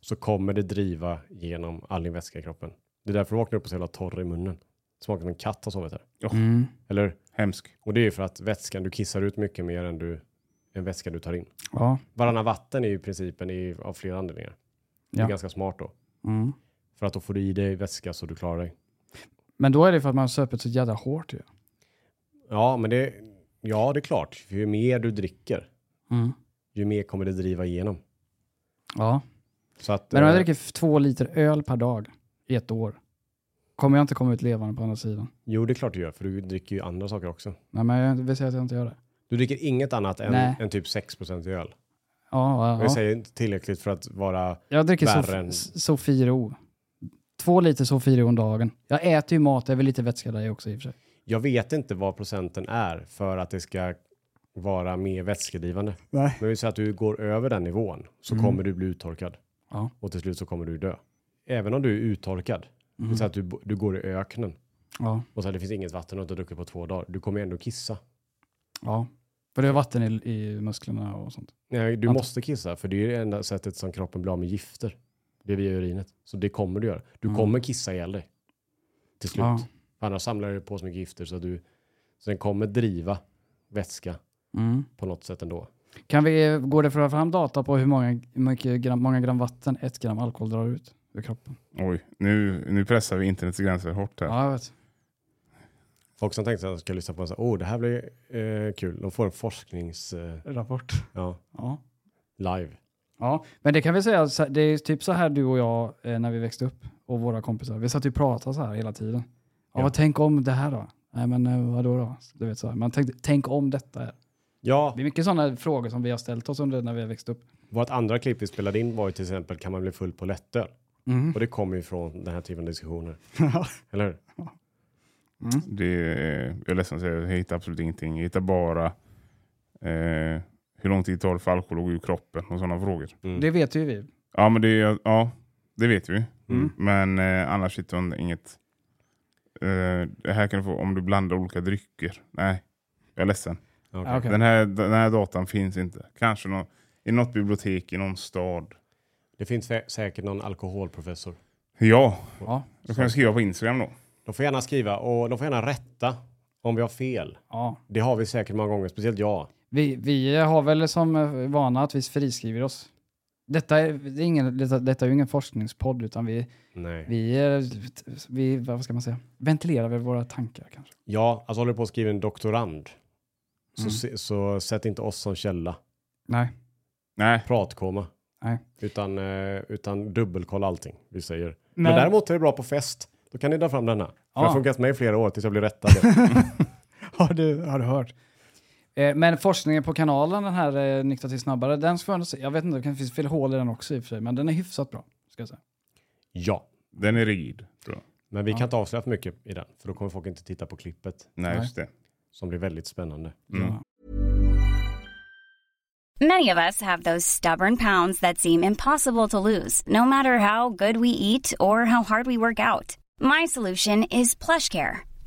så kommer det driva genom all din vätska i kroppen. Det är därför du vaknar upp och så jävla torr i munnen. Smakar som en katt har sovit här. Mm. Eller? Hemsk. Och det är ju för att vätskan, du kissar ut mycket mer än du, en vätska du tar in. Ja. Varannan vatten är ju principen i, av flera anledningar. Det är Ja. ganska smart då. Mm. För att då får du i dig vätska så du klarar dig. Men då är det för att man har söpit så jävla hårt ju. Ja, men det, ja, det är klart. För ju mer du dricker, Mm. ju mer kommer det driva igenom. Ja. Så att, Men om jag eh, dricker två liter öl per dag i ett år, kommer jag inte komma ut levande på andra sidan? Jo, det är klart du gör, för du dricker ju andra saker också. Nej, men jag vill säga att jag inte gör det. Du dricker inget annat än, än typ 6% i öl. Ja, Jag ja, ja. säger inte tillräckligt för att vara... Jag dricker Sof- Sofiero. Två liter Sofiero om dagen. Jag äter ju mat, det är väl lite vätska där också i och för sig. Jag vet inte vad procenten är för att det ska vara mer vätskedrivande. Nej. Men vi säger att du går över den nivån så Mm. kommer du bli uttorkad. Ja. Och till slut så kommer du dö. Även om du är uttorkad, Mm. vi säger att du, du går i öknen Ja. och så här, det finns inget vatten och du har druckit på två dagar. Du kommer ändå kissa. ja. För det är vatten i, i musklerna och sånt. Nej, du Ant- måste kissa för det är det enda sättet som kroppen blir av med gifter. Det är via urinet. Så det kommer du göra. Du Mm. kommer kissa ihjäl dig. Till slut. Ja. För annars samlar du på så mycket gifter så att du så den kommer driva vätska Mm. på något sätt ändå. Kan vi, går det att få fram data på hur många, mycket gram, många gram vatten ett gram alkohol drar ut ur kroppen? Oj, nu, nu pressar vi internets gränser hårt här. Ja, jag vet. Folk som tänkte att de ska lyssna på en så åh det här blir eh, kul. De får en forsknings... Eh, ja, Ja. live. Ja, men det kan vi säga, det är typ så här du och jag eh, när vi växte upp och våra kompisar. Vi satt ju och pratade så här hela tiden. Ja, Ja. vad tänk om det här då? Nej men eh, vadå då? Du vet så här. Man tänkte, tänk om detta. Här. Ja, Det är mycket sådana frågor som vi har ställt oss under när vi har växt upp. vårt andra klipp vi spelade in var ju till exempel, kan man bli full på lättöl? Mm. Och det kommer ju från den här typen av diskussioner. Eller hur? Det, är- jag är ledsen att säga, jag hittar absolut ingenting. Jag hittar bara eh, hur lång tid tar det för alkohol att ur kroppen och sådana frågor. Mm. Det vet ju vi. Ja, men det, ja, det vet vi. Mm. Men eh, annars hittar man inget. Eh, det här kan du få om du blandar olika drycker. Nej, jag är ledsen. Ja, okej. Den, här, den här datan finns inte. Kanske nå, i något bibliotek i någon stad. Det finns sä- säkert någon alkoholprofessor. Ja, Ja. då kan jag skriva på Instagram då. De får gärna skriva och de får gärna rätta om vi har fel. Ja. Det har vi säkert många gånger, speciellt jag. Vi, vi har väl som eh, vana att vi friskriver oss. Detta är, det är ingen, detta, detta är ju ingen forskningspodd utan vi, Nej. vi, eh, vi, vad ska man säga, ventilerar väl våra tankar kanske. Ja, alltså håller du på att skriva en doktorand. Så, Mm. se- så sätt inte oss som källa. Nej. Nej, Pratkoma. Nej. Utan, eh, utan dubbelkolla allting vi säger. Men, Men- däremot är det bra på fest. Då kan ni dra fram denna. För Ja. det har funkat med i flera år tills jag blir rättad. Har du, har du hört? Eh, men forskningen på kanalen, den här eh, Nyktra till snabbare, den ska jag se. Jag vet inte, det kan finnas fel hål i den också i och för sig, men den är hyfsat bra. Ska jag säga. Ja, Den är rigid, tror jag. men vi Ja. kan inte avslöja för mycket i den, för då kommer folk inte titta på klippet Nej, Nej. just det. som blir väldigt spännande. Mm. Ja. Many of us have those stubborn pounds that seem impossible to lose, no matter how good we eat or how hard we work out. My solution is PlushCare.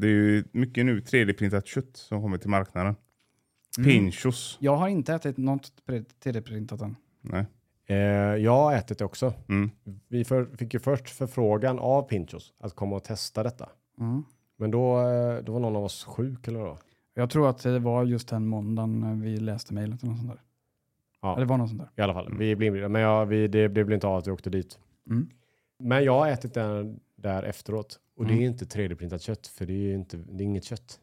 Det är ju mycket nu 3D-printat kött som kommer till marknaden. Pinchos. Jag har inte ätit något 3D-printat än. Nej. Eh, jag har ätit det också. Mm. Vi för, fick ju först förfrågan av Pinchos att komma och testa detta. Mm. Men då, eh, då var någon av oss sjuk eller då? Jag tror att det var just den måndagen när vi läste mejlet eller något sånt där. Ja. Ja. Det var något sånt där. I alla fall, vi blev. Men jag, vi, det, det blev inte av att vi åkte dit. Mm. Men jag har ätit den där efteråt. Och det är Mm. inte 3D-printat kött, för det är ju inte, det är inget kött.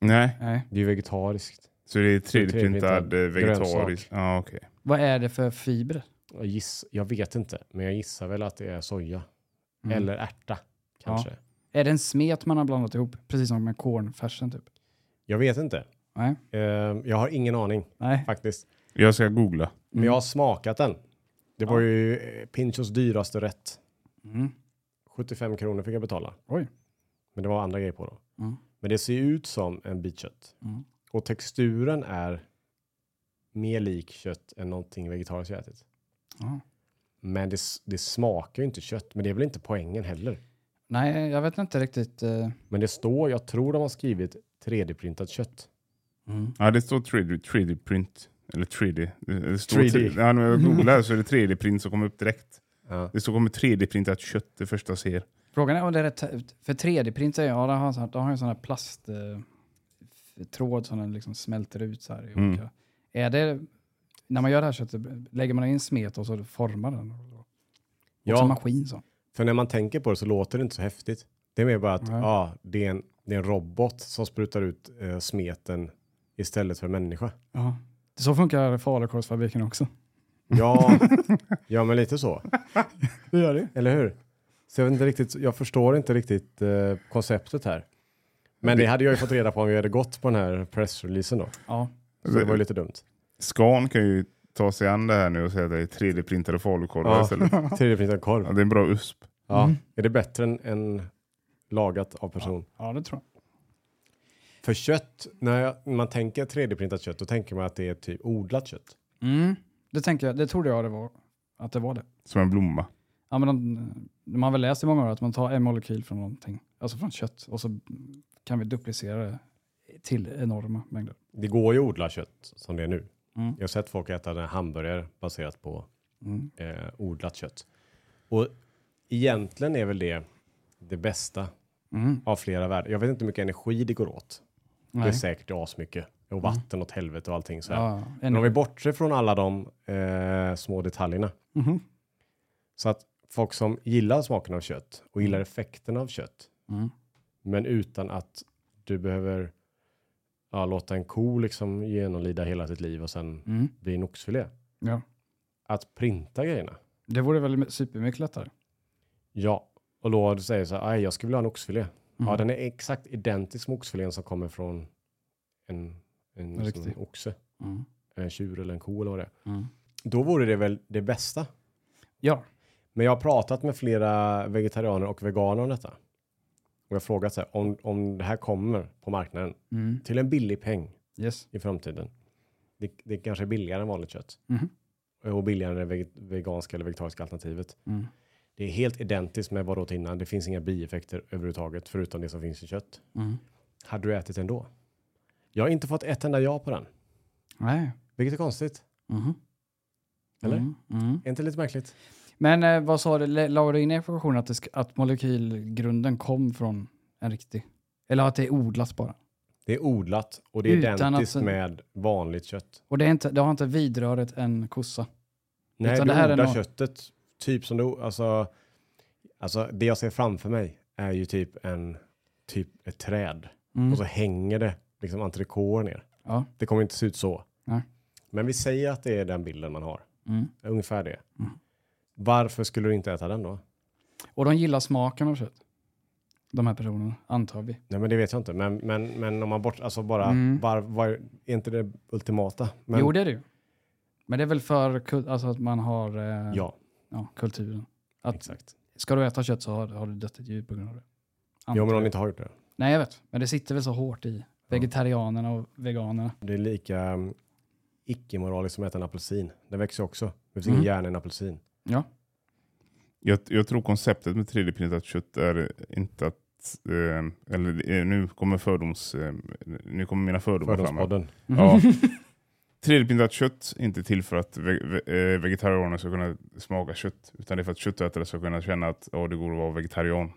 Nej, Nej. Det är ju vegetariskt. så det är 3D-printad 3D-printad eh, vegetarisk. grönsak. Ja, okej. Vad är det för fibrer? Jag, giss, jag vet inte, men jag gissar väl att det är soja. Mm. Eller ärta, kanske. Är det en smet man har blandat ihop? Precis som med cornfärsen typ? Jag vet inte. Nej. Eh, jag har ingen aning Nej. faktiskt. Jag ska googla. Men jag har smakat den. Det var ju eh, Pinchos dyraste rätt. Mm. 75 kronor fick jag betala. Oj. Men det var andra grejer på då. Mm. Men det ser ut som en bit kött. Mm. Och texturen är mer lik kött än någonting vegetariskt jag ätit. Ja. Men det, det smakar ju inte kött. Men det är väl inte poängen heller. Nej, jag vet inte riktigt. eh, Men det står, jag tror de har skrivit 3D-printat kött. Mm. Ja, det står 3D, 3D-print. Eller 3D. Det, står 3D. 3D. Ja, när jag googlar så är det 3D-print som kommer upp direkt. Ja. Det står kommer 3D-printat kött det första jag ser. Frågan är om det är rätt. För 3D-print är ja, de har, så- de har ju sån här plast eh, som den liksom smälter ut så här. I Mm. olika. Är det, när man gör det här köttet, lägger man in smet och så formar den? Också Ja. maskin så. För när man tänker på det så låter det inte så häftigt. Det är mer bara att ja, det, är en, det är en robot som sprutar ut eh, smeten istället för människa. Ja. Så funkar falukorvsfabriken också. Ja, ja men lite så. Det gör det. Eller hur? Så jag, vet inte riktigt, jag förstår inte riktigt eh, konceptet här. Men det hade jag ju fått reda på om vi hade gått på den här pressreleasen då. Ja. Så det var ju lite dumt. Scan kan ju ta sig an det här nu och säga att det är 3D-printade falukorvar Ja. istället. 3D-printad korv. Ja, det är en bra USP. Ja. Mm. Är det bättre än, än lagat av person? ja, det tror jag. För kött, när, jag, när man tänker 3D-printat kött, då tänker man att det är typ odlat kött. Mm. Det, tänker jag, det trodde jag det var, att det var det. Som en blomma. Ja, men de, man har väl läst i många år att man tar en molekyl från någonting, alltså från kött, och så kan vi duplicera det till enorma mängder. Det går ju att odla kött som det är nu. Mm. Jag har sett folk äta den här hamburgare baserat på Mm. eh, odlat kött. Och egentligen är väl det det bästa Mm. av flera världar. Jag vet inte hur mycket energi det går åt. Det är Nej. säkert asmycket. Och vatten åt helvete och allting så här. Ja, Men om vi bortser från alla de eh, små detaljerna. Mhm. Så att folk som gillar smaken av kött och gillar effekten av kött. Mm. Men utan att du behöver ja, låta en ko liksom genomlida hela sitt liv och sen Mm. bli en oxfilé. Ja. Att printa grejerna. Det vore väl supermycket lättare. Ja, och då säger så här, "Aj, jag skulle vilja ha en oxfilé. Ja, Mm. den är exakt identisk med oxfilén som kommer från en, en, En liksom, riktig. oxe. Mm. En tjur eller en ko eller vad det är. Mm. Då vore det väl det bästa. Ja. Men jag har pratat med flera vegetarianer och veganer om detta. Och jag har frågat så här, om, om det här kommer på marknaden Mm. till en billig peng Yes. i framtiden. Det, det kanske är billigare än vanligt kött. Mhm. och billigare än det veg- veganska eller vegetariska alternativet. Mm. Det är helt identiskt med vad du åt innan. Det finns inga bieffekter överhuvudtaget förutom det som finns i kött. Mm. Hade du ätit ändå? Jag har inte fått ett enda ja på den. Nej. Vilket är konstigt. Mhm. Eller? Mm. Mm. Är inte lite märkligt? Men eh, vad sa du, la du in i ekvationen att, det att molekylgrunden kom från en riktig? Eller att det är odlat bara? Det är odlat och det är Utan identiskt att- med vanligt kött. Och det, är inte, det har inte vidrört en kossa? Nej, Utan du det här är odlar nå- köttet typ som du, alltså, alltså det jag ser framför mig är ju typ en, typ ett träd. Mm. Och så hänger det liksom entrecôter ner. Ja. Det kommer inte se ut så. Nej. Men vi säger att det är den bilden man har. Mm. Ungefär det. Mm. Varför skulle du inte äta den då? Och de gillar smaken av kött? De här personerna, antar vi. Nej men det vet jag inte. Men, men, men om man bort, alltså bara, Mm. var, var, är inte det ultimata? Men, Jo, det är det ju. Men det är väl för alltså att man har eh, Ja, ja, kulturen. Att exakt. ska du äta kött så har, har du dött ett djur på grund av det. Jo men om jag. ni inte har gjort det. Nej, jag vet. Men det sitter väl så hårt i vegetarianerna och veganerna. Det är lika um, icke-moraliskt som att äta en apelsin. Den växer också. Det finns Mm. ingen hjärna i en apelsin. Ja. Jag, jag tror konceptet med 3D-printat kött är inte att Eh, eller eh, nu kommer fördoms... Eh, nu kommer mina fördomar fram. Fördomspodden. Ja. 3D-printat kött är inte till för att ve ve eh, vegetarianer ska kunna smaka kött. Utan det är för att köttätare ska kunna känna att oh, det går att vara vegetarian.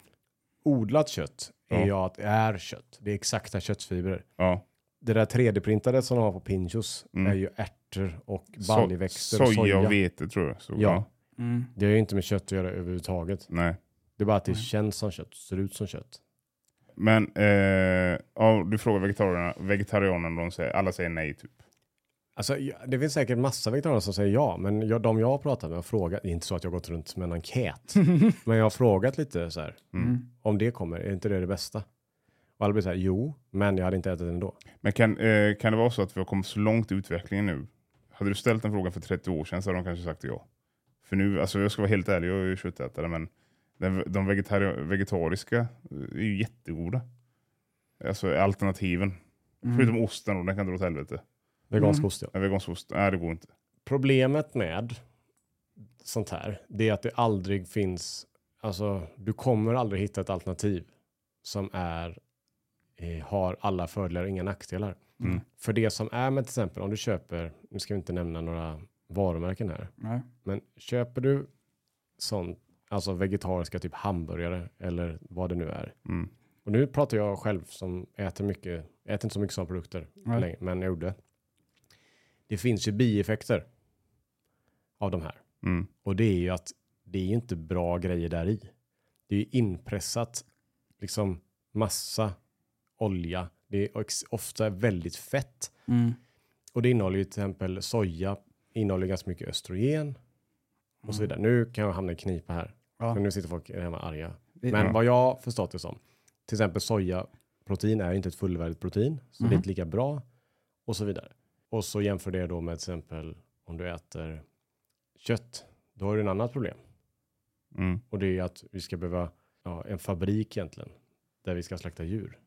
Odlat kött är Ja. ju att det är kött. Det är exakta köttfibrer. Ja. Det där 3D-printade som de har på Pinchos Mm. är ju ärtor och So baljväxter och soja och vete tror jag. Så, Ja. Mm. Det har ju inte med kött att göra överhuvudtaget. Nej. Det är bara att det Nej. känns som kött, ser ut som kött. Men eh, ja, du frågar vegetarianerna, vegetarianerna de säger, alla säger nej typ. Alltså, det finns säkert massa vegetarianer som säger ja, men jag, de jag har pratat med har frågat, det är inte så att jag har gått runt med en enkät, men jag har frågat lite så här, Mm. om det kommer, är inte det det bästa? Och alla blir så här, jo, men jag hade inte ätit det ändå. Men kan, eh, kan det vara så att vi har kommit så långt i utvecklingen nu? Hade du ställt den frågan för 30 år sedan så hade de kanske sagt ja. För nu, alltså jag ska vara helt ärlig, jag är ju köttätare, men den, de vegetari- vegetariska eh, är ju jättegoda. Alltså alternativen. Mm. Förutom osten och den kan dra åt helvete. Vegansk Mm. ost, ja. En vegansk ost, nej det går inte. Problemet med sånt här, det är att det aldrig finns, alltså du kommer aldrig hitta ett alternativ som är, eh, har alla fördelar och inga nackdelar. Mm. För det som är med till exempel om du köper, nu ska vi inte nämna några varumärken här, Nej. men köper du sånt, alltså vegetariska typ hamburgare eller vad det nu är. Mm. Och nu pratar jag själv som äter mycket, äter inte så mycket sådana produkter Nej. längre, men jag gjorde. Det finns ju bieffekter av de här. Mm. Och det är ju att det är ju inte bra grejer där i. Det är ju inpressat liksom massa olja. Det är ofta väldigt fett. Mm. Och det innehåller ju till exempel soja, innehåller ganska mycket östrogen och så vidare. Nu kan jag hamna i knipa här. Ja. För nu sitter folk hemma arga. Men Ja. vad jag förstått det som, till exempel sojaprotein är inte ett fullvärdigt protein, så det är Mhm. inte lika bra och så vidare. Och så jämför det då med till exempel om du äter kött, då har du en annat problem. Mm. Och det är att vi ska behöva ja, en fabrik egentligen, där vi ska slakta djur.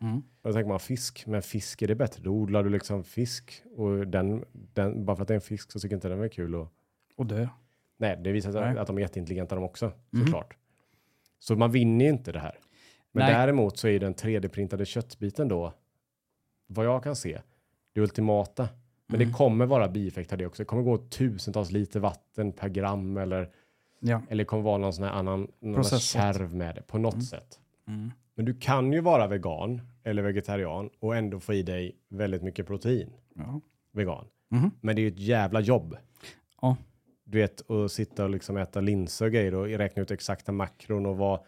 Mm. Då tänker man fisk, men fisk är det bättre. Då odlar du liksom fisk och den, den, bara för att det är en fisk så tycker inte den är kul. Och, Och dö. nej, det visar sig Nej. att de är jätteintelligenta de också, Mhm. såklart. Så man vinner ju inte det här. Men Nej. däremot så är den 3D-printade köttbiten då, vad jag kan se, det ultimata. Men Mm. det kommer vara bieffekter det också. Det kommer gå tusentals liter vatten per gram eller, Ja. eller kommer vara någon sån här annan någon kärv med det på något Mm. sätt. Mm. Men du kan ju vara vegan eller vegetarian och ändå få i dig väldigt mycket protein. Ja. Vegan. Mhm. Men det är ju ett jävla jobb. Ja. Du vet, att sitta och liksom äta linser och grejer och räkna ut exakta makron och vad,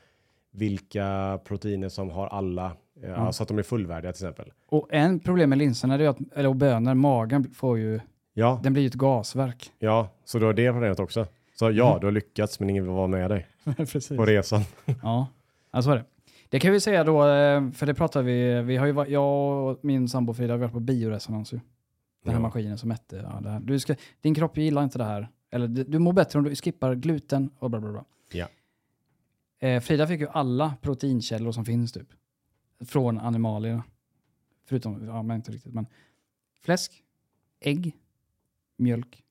vilka proteiner som har alla, ja, så att de är fullvärdiga till exempel. Och en problem med linserna, är att, eller och bönor, magen får ju, Ja, den blir ju ett gasverk. ja, så du har det problemet också. Så ja, Mm. du har lyckats men ingen vill vara med dig på resan. Ja, ja så är det. Det kan vi säga då, eh, för det pratar vi, vi har ju, jag och min sambo Frida har varit på bioresonans ju. Den här Ja. maskinen som mätte ja, det här. Du ska, din kropp gillar inte det här. Eller du, du mår bättre om du skippar gluten och bla bla bla. Ja. Eh, Frida fick ju alla proteinkällor som finns typ. Från animalierna. Förutom, ja men inte riktigt men. Fläsk, ägg, mjölk.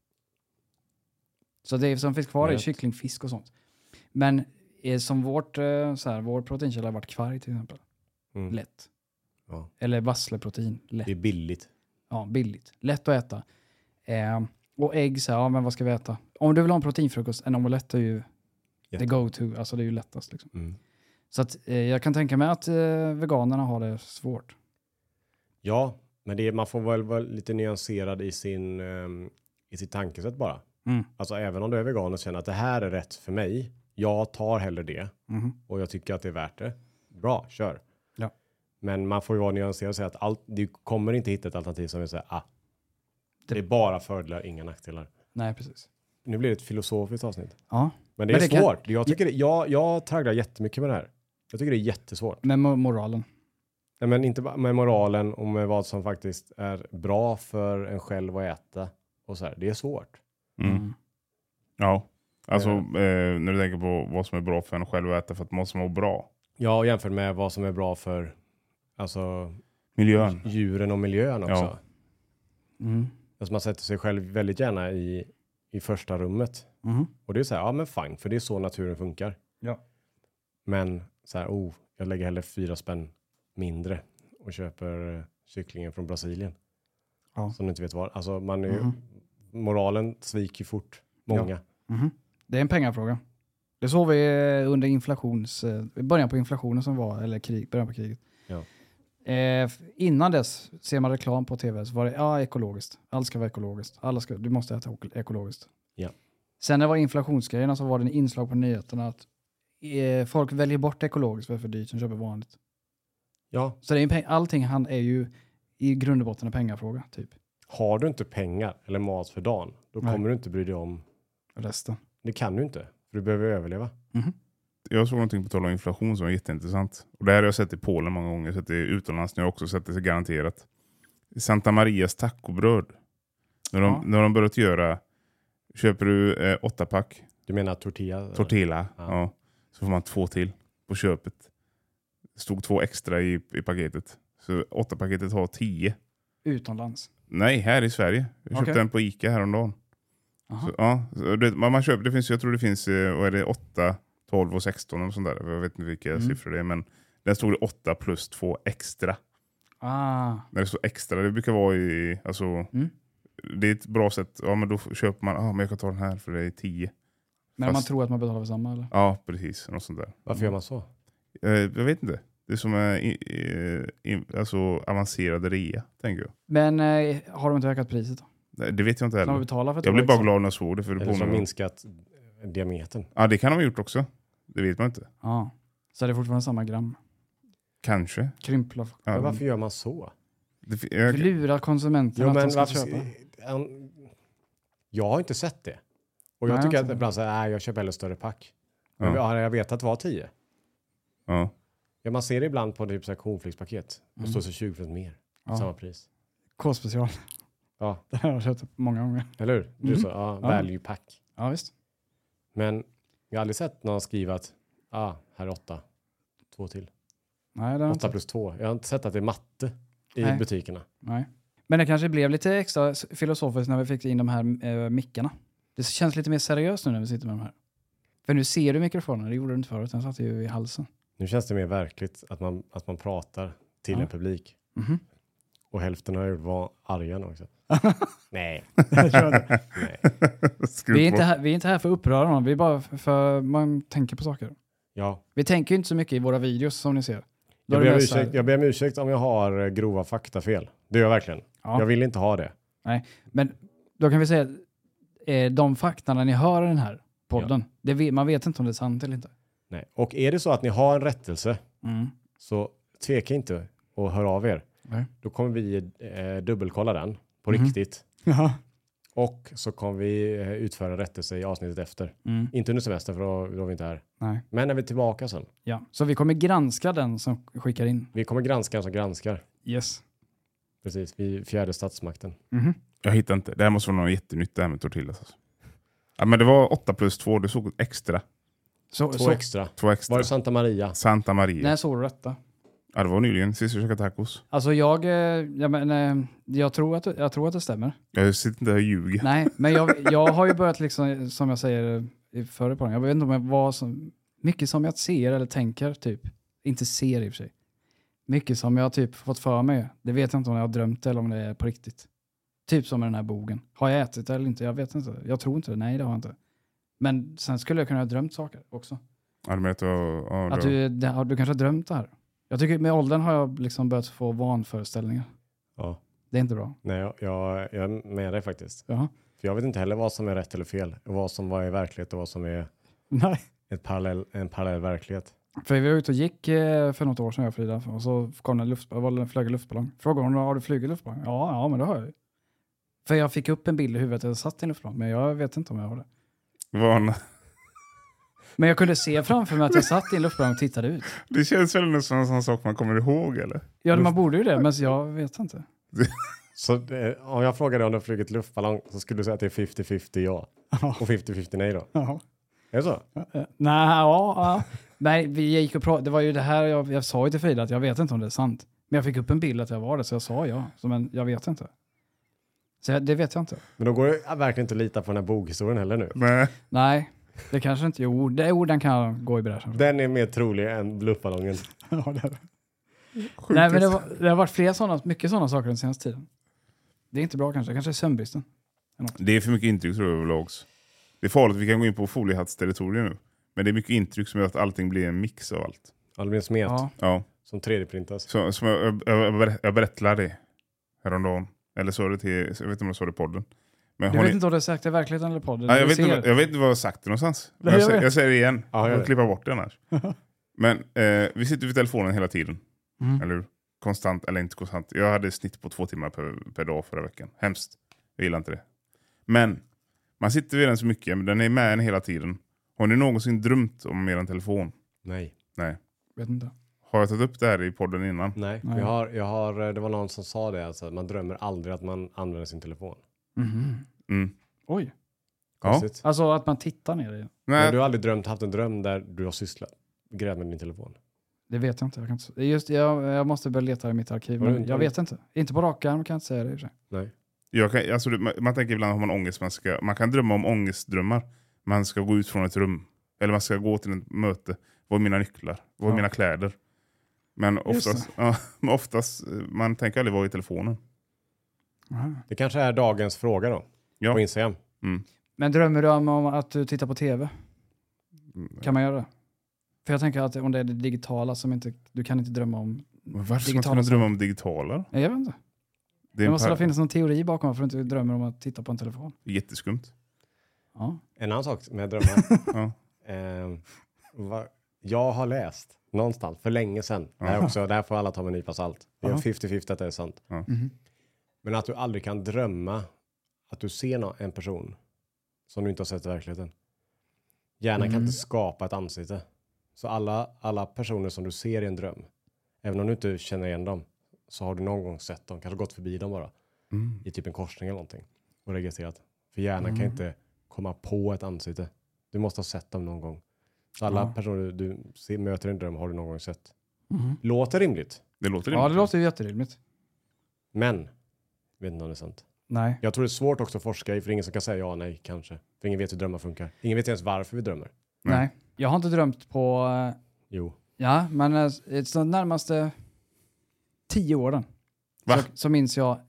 Så det som finns kvar är kyckling, fisk och sånt. Men eh, som vårt, eh, så här, vår proteinkälla har varit kvarg till exempel. Mm. Lätt. Ja. Eller vassleprotein. Lätt. Det är billigt. Ja, billigt. Lätt att äta. Eh, och ägg, så här, ja men vad ska vi äta? Om du vill ha en proteinfrukost, en omelett är ju the Jätte- go-to. Alltså det är ju lättast. Liksom. Mm. Så att, eh, jag kan tänka mig att eh, veganerna har det svårt. Ja, men det är, man får väl vara lite nyanserad i, sin, ehm, i sitt tankesätt bara. Mm. Alltså även om du är vegan och känner att det här är rätt för mig, jag tar hellre det Mhm. och jag tycker att det är värt det. Bra, kör. Ja. Men man får ju vara nyanserad och säga att allt, du kommer inte hitta ett alternativ som vill säga ah, det är bara fördelar, inga nackdelar. Nej, precis. Nu blir det ett filosofiskt avsnitt. Ja, Men det Men är det kan- svårt. Jag, tycker det, jag, jag tragglar jättemycket med det här. Jag tycker det är jättesvårt. med mo- moralen. Nej, men inte bara med moralen och med vad som faktiskt är bra för en själv att äta. Och så här. Det är svårt. Mm. Mm. Ja, alltså Eh. eh, när du tänker på vad som är bra för en själv att äta för att man måste må bra. Ja, och jämfört med vad som är bra för alltså, Miljön. djuren och miljön också. Ja. Mm. Alltså man sätter sig själv väldigt gärna i, i första rummet. Mhm. Och det är så här, ja men fine, för det är så naturen funkar. Ja. Men så här, oh, jag lägger hellre fyra spänn mindre och köper eh, kycklingen från Brasilien. Ja. Som du inte vet var. Alltså man är ju, Mhm. moralen sviker fort. Många. Mhm. Det är en pengafråga. Det såg vi eh, under inflations, eh, början på inflationen som var, eller krig, början på kriget. Ja. Eh, innan dess ser man reklam på tv så var det ja, ekologiskt. Allt ska vara ekologiskt. Alla ska, du måste äta eko- ekologiskt. Ja. Sen när det var inflationsgrejerna så var det en inslag på nyheterna att folk väljer bort ekologiskt för det är för dyrt som köper vanligt. Ja, Så det är allting han är ju i grund och botten en pengafråga, typ. har du inte pengar eller mat för dagen, då Nej. kommer du inte bry dig om. Resten. Det kan du inte, för du behöver överleva. Jag såg någonting på tal om inflation som var jätteintressant. Och det här har jag sett i Polen många gånger, sett det utomlands nu också sett det garanterat. Santa Marias tacobröd. När de, Ja. när de börjat göra, köper du eh, åtta pack Du menar tortilla? tortilla, Ja. ja. Så får man två till på köpet. Det stod två extra i, i paketet. Så åtta paketet har tio. Utomlands. Nej, här i Sverige. Jag köpte Okej. den på Ica häromdagen. Så, ja, det, man, man köper, det finns, jag tror det finns eh, vad är det, 8, 12 och 16 och sånt där. Jag vet inte vilka Mm. siffror det är, men där stod det 8 plus 2 extra. Ah, När det står extra, det brukar vara i, alltså, Mm. det är ett bra sätt. Ja, men då köper man, ja men jag kan ta den här för det är 10. Men man Fast- tror att man betalar för samma eller? Ja, precis. Något sånt där. Varför gör man så? Eh, jag vet inte. Det är som är i, i, i, alltså avancerad rea, tänker jag. Men eh, har de inte ökat priset då? Nej, Det vet jag inte de heller. betalar för Jag blev bara två glad när jag såg det. För det Eller påminner- minskat diametern? Ja, det kan de ha gjort också. Det vet man inte. Ja. Så det är fortfarande samma gram. Kanske. Krymplar. Ja, Men varför gör man så? det, jag, Lura konsumenterna Jo, att de ska varför, köpa. jag har inte sett det. Och jag Nej, tycker jag att ibland så här, jag köper hellre större pack. Men Ja. ja. jag vet att det var 10. ja. Ja, man ser det ibland på typ så här cornflakespaket. Mm. står så 20% mer. Ja. Samma pris. K-special. Ja, Det har jag köpt många gånger. eller hur? Du Mhm. sa, ja, Ja. value pack. Ja visst. Men jag har aldrig sett någon skriva att, ah, här är 8. Två till. Nej, det har 8 inte. plus 2. Jag har inte sett att det är matte i Nej. butikerna. Nej. Men det kanske blev lite extra filosofiskt när vi fick in de här eh, mickarna. Det känns lite mer seriöst nu när vi sitter med de här. För nu ser du mikrofonen, det gjorde du inte förut. Den satt ju i halsen. Nu känns det mer verkligt att man, att man pratar till Ja. en publik. Mhm. Och hälften har gjort var arga nu också. Nej. Nej. Vi, är inte här, vi är inte här för att uppröra någon, vi är bara för, man tänker på saker. Ja. Vi tänker ju inte så mycket i våra videos som ni ser. Då Jag ber, ursäkt, jag ber om ursäkt om jag har eh, grova faktafel. Det gör jag verkligen. Ja. Jag vill inte ha det. Men då kan vi säga eh, de faktorna ni hör i den här podden, det vet, man vet inte om det är sant eller inte. Nej. Och är det så att ni har en rättelse Mm. så tveka inte och hör av er. Nej. Då kommer vi eh, dubbelkolla den på Mhm. riktigt. Ja. Och så kommer vi eh, utföra rättelse i avsnittet efter. Mm. Inte under semester för då, då är vi inte här. Nej. Men när vi är tillbaka sen. Ja. Så vi kommer granska den som skickar in. Vi kommer granska den som granskar. Yes. Precis, vi fjärde statsmakten. Mhm. Jag hittar inte. Det här måste vara något jättenytt det här med tortillas. Alltså. Ja, men det var 8 plus 2, det såg extra. Så, Två så, extra. Två extra. Var det Santa Maria? Santa Maria. när såg du detta? Ja, det var nyligen, sist jag käkade tacos. Alltså jag, eh, jag, men, eh, jag, tror att, jag tror att det stämmer. Jag sitter inte här och ljuger. Nej, men jag, jag har ju börjat, liksom, som jag säger i förra podden, jag vet inte om jag var som, mycket som jag ser eller tänker, typ. Inte ser i och för sig. Mycket som jag typ fått för mig. Det vet jag inte om jag har drömt eller om det är på riktigt. Typ som med den här bogen. Har jag ätit det eller inte? Jag vet inte. Jag tror inte det. Nej, det har jag inte. Men sen skulle jag kunna ha drömt saker också. Ja, du menar att ja, Att du- det, du kanske har drömt det här. Jag tycker med åldern har jag liksom börjat få vanföreställningar. Ja. Det är inte bra. Nej, jag, jag, jag är med dig faktiskt. Jaha. För jag vet inte heller vad som är rätt eller fel. Vad som var i verklighet och vad som är Nej. ett parallell, en parallell verklighet. För vi var ute och gick eh, för något år sedan jag och Frida och så kom det en, luft, var det en flög en luftballong. Frågade hon har du flugit luftballong? Ja, ja men det har jag ju. För jag fick upp en bild i huvudet jag satt i en luftballong men jag vet inte om jag har det. Var en, Men jag kunde se framför mig att jag satt i en luftballong och tittade ut. det känns väl som en sån sak man kommer ihåg eller? Ja, man borde ju det men jag vet inte. Så eh, om jag frågade om du har flugit luftballong så skulle du säga att det är 50-50 ja. Och 50-50 nej då. Ja. Är det så? Eh, Nej, ja, ja. Nej, vi gick och pratade. Det var ju det här jag, jag sa ju till Frida att jag vet inte om det är sant. Men jag fick upp en bild att jag var det så jag sa ja. Så, men jag vet inte. Så det vet jag inte. Men då går det verkligen inte att lita på den här bokhistorien heller nu. Nej. Nej, det kanske inte. Jo, det, jo den kan gå i bräschen. Den är mer trolig än luftballongen. Ja, det är det. Nej, men det, var, det har varit fler sådana, mycket sådana saker den senaste tiden. Det är inte bra kanske. Kanske är sömnbristen. Det är för mycket intryck tror jag överlags. Det är farligt, vi kan gå in på foliehattsterritorium nu. Men det är mycket intryck som gör att allting blir en mix av allt. Ja, det blir en smet Ja. Ja. som 3D-printas. Så, som jag, jag, jag berättade det häromdagen. Eller sa det till, jag vet inte om jag sa det i podden. Men Du har vet ni- inte om det är sagt i verkligheten eller podden? Ja, jag, Du vet inte, jag vet inte vad jag har sagt det någonstans. Nej, jag, jag säger, jag säger det igen. Ja, jag det. får klippa bort det annars. Men eh, vi sitter vid telefonen hela tiden. Mm. Eller hur? Konstant, eller inte konstant. Jag hade snitt på två timmar per, per dag förra veckan. Hemskt. Jag gillar inte det. Men man sitter vid den så mycket, men den är med en hela tiden. Har ni någonsin drömt om er telefon? Nej. Nej. Vet inte. Har jag tagit upp det här i podden innan? Nej. Nej. Jag har, jag har, eh, det var någon som sa det, alltså, att man drömmer aldrig att man använder sin telefon. Mhm. Mm. Oj. Ja. Alltså att man tittar ner i den. Men du har aldrig drömt, haft en dröm där du har sysslat, grävt med din telefon? Det vet jag inte. Jag, kan inte just, jag, jag måste börja leta i mitt arkiv. Men jag vet inte. Inte på rak arm kan jag inte säga det i och för sig. Nej. jag kan, alltså, man, man tänker ibland har man ångest, man, ska, man kan drömma om ångestdrömmar. Man ska gå ut från ett rum. Eller man ska gå till ett möte. Var är mina nycklar? Var är Ja. mina kläder? Men oftast, ja, men oftast, eh, man tänker aldrig vara i telefonen. Aha. Det kanske är dagens fråga då, Ja. på Instagram. Mm. Men drömmer du om att du tittar på tv? Mm. Kan man göra det? För jag tänker att om det är det digitala som inte, du kan inte drömma om. Men Varför ska man kunna drömma om digitala? Nej, jag vet inte. Det Det måste finnas någon teori bakom varför du inte drömmer om att titta på en telefon. jätteskumt. Ja. En annan sak med drömmar. Ja. Va, jag har läst någonstans för länge sedan. Det här, också, det här får alla ta med en nypa salt. Det är Ja. 50-50 att det är sant. Mhm. Men att du aldrig kan drömma att du ser en person som du inte har sett i verkligheten. Hjärnan kan Mm. inte skapa ett ansikte. Så alla, alla personer som du ser i en dröm, även om du inte känner igen dem, så har du någon gång sett dem, kanske gått förbi dem bara, Mm. i typ en korsning eller någonting och registrerat. För hjärnan kan Mm. inte komma på ett ansikte. Du måste ha sett dem någon gång. Så alla Ja. personer du, ser, möter i en dröm har du någon gång sett. Mhm. Låter rimligt, Det låter Ja, det rimligt. låter jätterimligt. men jag vet inte om det är sant. Nej. Jag tror det är svårt också att forska i, för ingen som kan säga ja nej kanske. För ingen vet hur drömmar funkar. Ingen vet ens varför vi drömmer. Nej. Nej. Jag har inte drömt på, eh, Jo. ja, men eh, de närmaste tio åren Va? så, så minns jag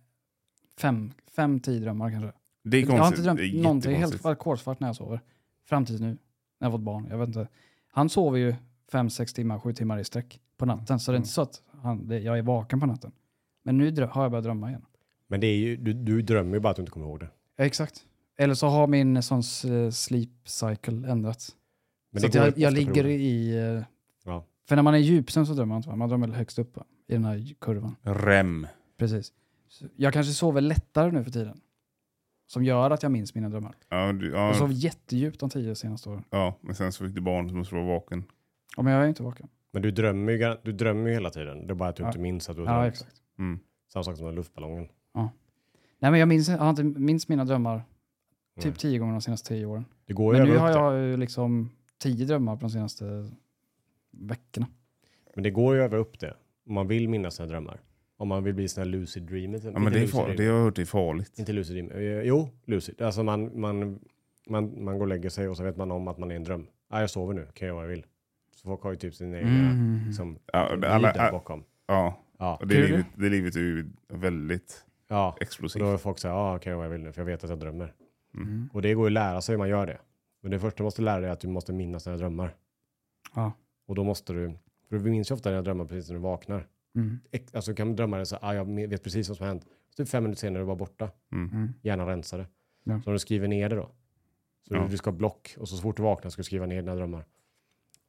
fem, fem, tio drömmar kanske. Det är Jag har konstigt. inte Det är drömt någonting, helt jättekonstigt. ackordssvart när jag sover. Fram tills nu, när jag fått barn. Jag vet inte. Han sover ju fem, sex timmar, sju timmar i sträck på natten. Så det är inte så att han, det, jag är vaken på natten. Men nu drö- har jag börjat drömma igen. Men det är ju, du, du drömmer ju bara att du inte kommer ihåg det. Ja, exakt. Eller så har min sån eh, sleep cycle ändrats. Men så att jag, jag ligger perioder. i... eh, Ja. För när man är i djupsömn så drömmer man inte, man drömmer högst upp i den här kurvan. Rem. Precis. Så jag kanske sover lättare nu för tiden. Som gör att jag minns mina drömmar. Ja, du, Jag ja, sov jättedjupt de tio senaste åren. ja, men sen så fick du barn så måste vara vaken. Ja, men jag är inte vaken. Men du drömmer, ju, du drömmer ju hela tiden. Det är bara att du Ja. inte minns att du har Ja, drömt. exakt. Mm. Samma sak som med luftballongen. Nej, men jag minns, jag har inte minns mina drömmar typ Nej. tio gånger de senaste tio åren. Det går ju Men nu har jag ju liksom tio drömmar på de senaste veckorna. Men det går ju över upp det. om man vill minnas sina drömmar. Om man vill bli sån här lucid dreamer. Ja, men det, är far, det har jag hört är farligt. Inte lucid dream. Eh, jo, lucid. Alltså man, man, man, man går och lägger sig och så vet man om att man är i en dröm. Ah, jag sover nu, kan jag göra vad jag vill. Så folk har ju typ sin egna Mm. liksom, Ja, alla, bakom. Ja, Ja, och det, livet, det livet är ju väldigt ja. Och explosivt. då är folk så här, ja, kan jag göra vad jag vill nu, för jag vet att jag drömmer. Mm. Och det går ju att lära sig hur man gör det. Men det första du måste lära dig är att du måste minnas dina drömmar. Ja. Och då måste du, för du minns ju ofta dina drömmar precis när du vaknar. Mm. Alltså du kan drömma dig så ah, jag vet precis vad som har hänt. Så typ fem minuter senare är du bara borta. Mm. Mm. Hjärnan rensar det. Ja. Så om du skriver ner det då. Så Ja. du ska ha block och så fort du vaknar ska du skriva ner dina drömmar.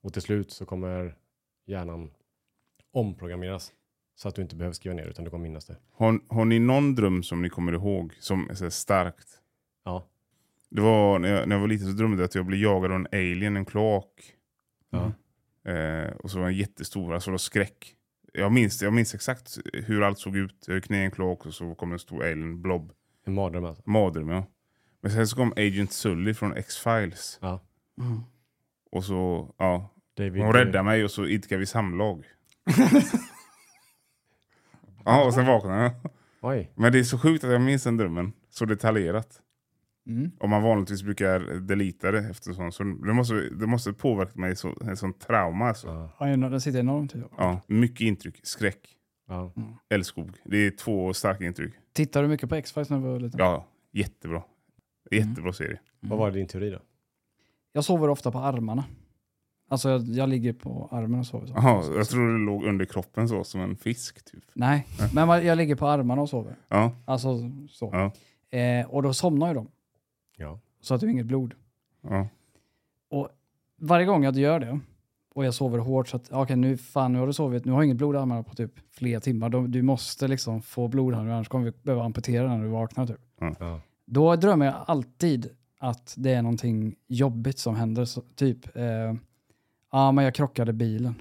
Och till slut så kommer hjärnan omprogrammeras. Så att du inte behöver skriva ner utan du kommer minnas det. Har, har ni någon dröm som ni kommer ihåg som är starkt? Ja. Det var när jag, när jag var liten så drömde jag att jag blev jagad av en alien, en kloak. Ja. Eh, och så var den jättestor, alltså det var skräck. Jag minns, jag minns exakt hur allt såg ut. Jag gick ner i en kloak och så kom en stor alien blob. En mardröm alltså. Mardröm ja. Men sen så kom Agent Sully från X-Files. Ja. Mm. Och så, ja. David, Hon räddade mig och så idkade vi samlag. ja, och sen vaknade jag. Oj. Men det är så sjukt att jag minns den drömmen så detaljerat. Mm. Om man vanligtvis brukar delita det efter sånt. Så det måste, det måste påverka mig så, en sån trauma. Alltså. Ja. Den sitter enormt i. Ja, mycket intryck. Skräck, Ja. älskog. Det är två starka intryck. Tittar du mycket på X-Files när du var liten? Ja, jättebra. Jättebra serie. Vad var din teori då? Jag sover ofta på armarna. Alltså jag, jag ligger på armen och sover. Så. Jaha, jag tror det låg under kroppen så, som en fisk. Typ. Nej, men jag ligger på armarna och sover. Ja, Alltså så. ja, Eh, och då somnar ju de. Ja. Så att du har inget blod. ja. Och varje gång jag gör det och jag sover hårt så att okej nu fan nu har du sovit, nu har jag inget blod i armarna på typ flera timmar. Då, du måste liksom få blod här nu annars kommer vi behöva amputera när du vaknar typ. Ja. Då drömmer jag alltid att det är någonting jobbigt som händer. Så, typ, eh, ja men jag krockade bilen.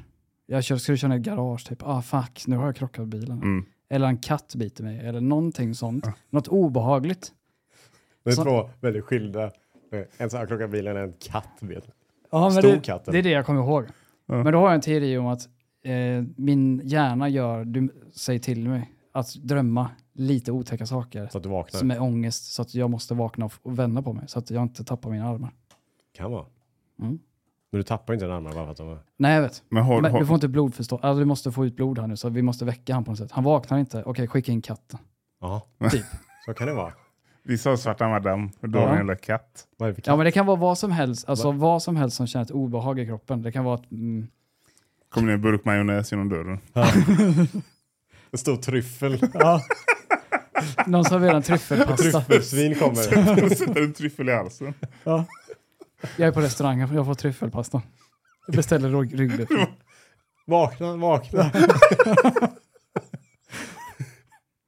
Jag kör, skulle köra i ett garage, typ, ah fuck, nu har jag krockat bilen. Mm. Eller en katt biter mig, eller någonting sånt. Något obehagligt. Det är Så- två väldigt skilda. eh, En som klockat bilen en katt vet. Ja, men Stor det, katten. det är det jag kommer ihåg. Ja. Men då har jag en teori om att eh, min hjärna gör, du säger till mig, att drömma lite otäcka saker Så att du vaknar. som är ångest så att jag måste vakna och, och vända på mig så att jag inte tappar mina armar. Kan vara. Mm. Men du tappar inte dina armar bara för att de är... Nej, jag vet. Men har, Men har, du får inte blodförstå. Alltså, du måste få ut blod här nu så vi måste väcka han på något sätt. Han vaknar inte. Okej, skicka in katten. Ja, Typ. så kan det vara. Vissa har svarta madam, då Ja. har en jävla katt. Vad är det för katt? Ja, men det kan vara vad som helst. Alltså vad som helst som känner ett obehag i kroppen. Det kan vara att... Mm, Kommer ner en burk majonnäs genom dörren. En stor tryffel. någon serverar en tryffelpasta. Tryffelsvin kommer. Sätter en tryffel i halsen. Ja. Jag är på restaurangen, jag får tryffelpasta. Jag beställer rygg- ryggbiff. Vakna, vakna.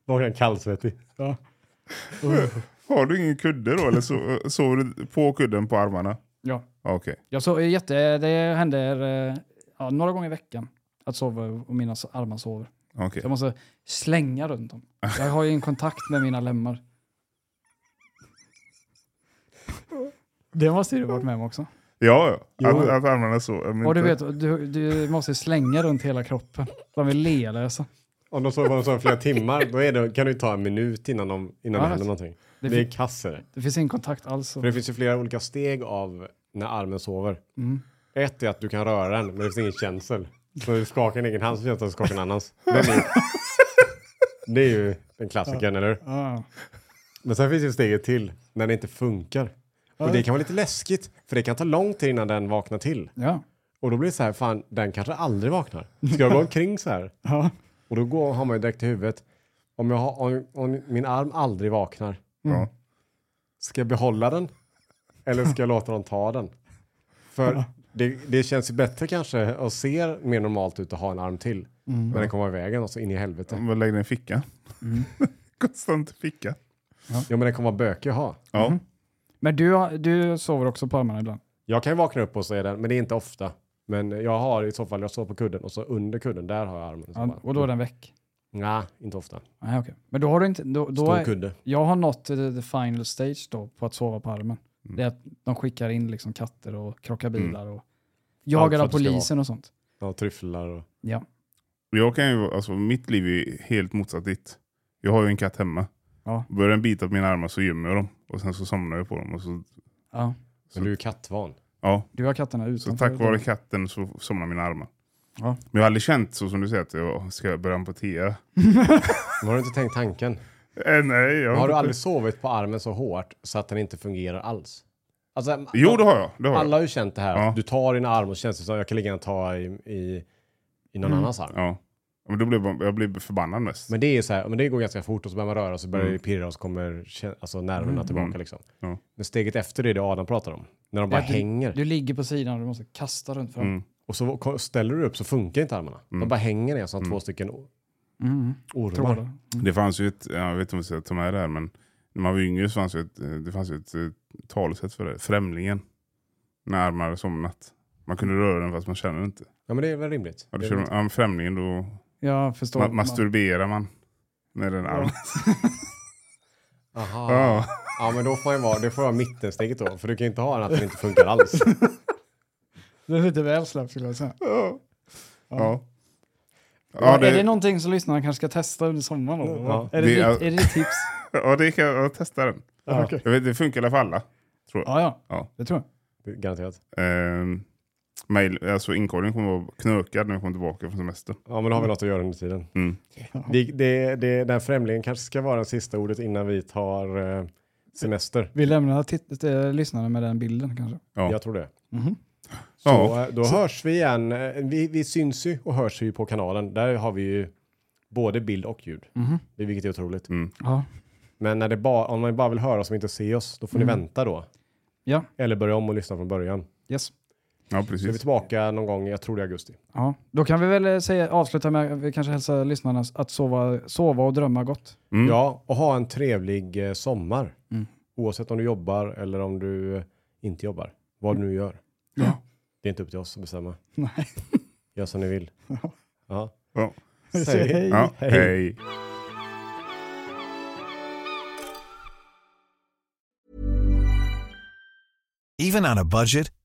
vakna kallsvettig. Ja. Har du ingen kudde då? Eller so sover du på kudden på armarna? Ja. Okej. Jag så, jätte, det händer eh, ja, några gånger i veckan att sova och mina s- armar sover. okej. Så jag måste slänga runt dem. Jag har ju en kontakt med mina lemmar. Det måste du varit med om också. Ja, ja. Jo. Att, att armarna så. men Och du inte- vet, du, du måste slänga runt hela kroppen. De vill lealösa. Om de sover sover flera timmar, då är det, kan det ju ta en minut innan, de, innan Ja, det händer vet. någonting. Det, Det är kasser. det finns ingen kontakt alls. För det finns ju flera olika steg av när armen sover. Mm. Ett är att du kan röra den, men det finns ingen känsel. Så du skakar en egen hand så känns det att du skakar en annans. Den är, det är ju den klassikern, eller hur? Ja. Men sen finns ju steget till, när det inte funkar. Och det kan vara lite läskigt, för det kan ta lång tid innan den vaknar till. Ja. Och då blir det så här, fan, den kanske aldrig vaknar. Ska jag gå omkring så här? Ja. Och då går, har man ju direkt i huvudet, om, jag har, om, om min arm aldrig vaknar, Ja. ska jag behålla den? Eller ska jag låta dem ta den? För det, det känns ju bättre kanske och ser mer normalt ut att ha en arm till. Men den kommer i vägen och så in i helvete. Bara lägg den i fickan. Mm. Konstant i fickan. Ja men den kommer vara bökig att ha. Ja. Men du, du sover också på armarna ibland? Jag kan ju vakna upp och är den, men det är inte ofta. Men jag har i så fall, jag står på kudden och så under kudden, där har jag armen. i så Ja, fall. och då är den väck? Nej, inte ofta. Nej, okej. Men då har du inte... Då, då Stor är, kudde. jag har nått the, the final stage då på att sova på armen. Mm. Det är att de skickar in liksom katter och krockar Mm. bilar och jagar för av att det ska polisen och sånt. Ja, tryfflar och... Ja. Jag kan ju, alltså, mitt liv är helt motsatt ditt. Jag har ju en katt hemma. Ja. Börjar den bita på mina armar så gömmer jag dem. Och sen så somnar jag på dem. Och så, Ja. Men du är kattvan. Ja. Du har katterna så utanför. tack vare katten så somnar mina armar. Ja. Men jag har aldrig känt så som du säger att jag ska börja amputera. Men har du inte tänkt tanken? Eh, nej, jag Har du aldrig sovit på armen så hårt så att den inte fungerar alls? Alltså, Jo, det har jag. Det har Alla jag. har ju känt det här. Ja. Du tar din arm och känns det som att jag kan ligga och ta i, i, i någon annans arm. Ja. Men då blir jag, jag blir förbannad mest. Men det är ju så här, men det går ganska fort och så börjar man röra och så börjar Mm. det pirra och så kommer alltså, nerverna tillbaka liksom. Ja. Men steget efter det är det Adam pratar om. När de bara Ja, du- hänger. Du ligger på sidan och du måste kasta runt fram. Mm. Och så ställer du upp så funkar inte armarna. De bara hänger ner som två stycken Mm. ormar. Trådar. Det fanns ju ett, jag vet inte om jag ska ta med det här, men när man var yngre så fanns ju ett, eh, det fanns ju ett eh, talesätt för det. Främlingen. När armar har somnat. Man kunde röra den fast man känner inte. Ja men det är väl rimligt. Ja, Det då är kör ja, främlingen då Jag förstår. ma masturberar man. När den armen. Aha. Ja. Ja men då får man vara, det får vara mittensteget då. För du kan ju inte ha den att den inte funkar alls. Det är lite väl slappt skulle jag säga. Ja. Ja. Ja, Ja, Är det någonting som lyssnarna kanske ska testa under sommaren? Då? Ja. Är, det Det är- är det ditt tips? ja, det kan jag testa den. Ja. Jag vet, det funkar i alla fall alla. Tror jag. ja, ja. Ja. Det tror jag. Garanterat. Ehm, mail, alltså inkorgen kommer vara knökad när jag kommer tillbaka från semester. Ja men då har vi något att göra under tiden. Mm. Det, det, det, den främlingen kanske ska vara det sista ordet innan vi tar eh, semester. Vi lämnar titt- äh, lyssnarna med den bilden kanske. Ja. Jag tror det. Mhm. Så Ja. eh, då hörs vi igen. Eh, Vi, vi syns ju och hörs ju på kanalen. Där har vi ju både bild och ljud. Det är vilket är otroligt. Mm. Ja. Men när det ba, om man bara vill höra oss och inte se oss, då får ni Mm. vänta då. ja, Eller börja om och lyssna från början. yes. Ja, Så är vi precis. tillbaka någon gång, jag tror det är augusti. Ja. Då kan vi väl eh, säga, avsluta med att vi kanske hälsar lyssnarna att sova, sova och drömma gott. Mm. Ja, och ha en trevlig eh, sommar. Mm. Oavsett om du jobbar eller om du eh, inte jobbar. Vad du nu gör. Ja. Det är inte upp till oss att bestämma. Nej. Gör som ni vill. Ja. Ja. Ja. Säg hej. Ja, Hej. hej. Even on a budget,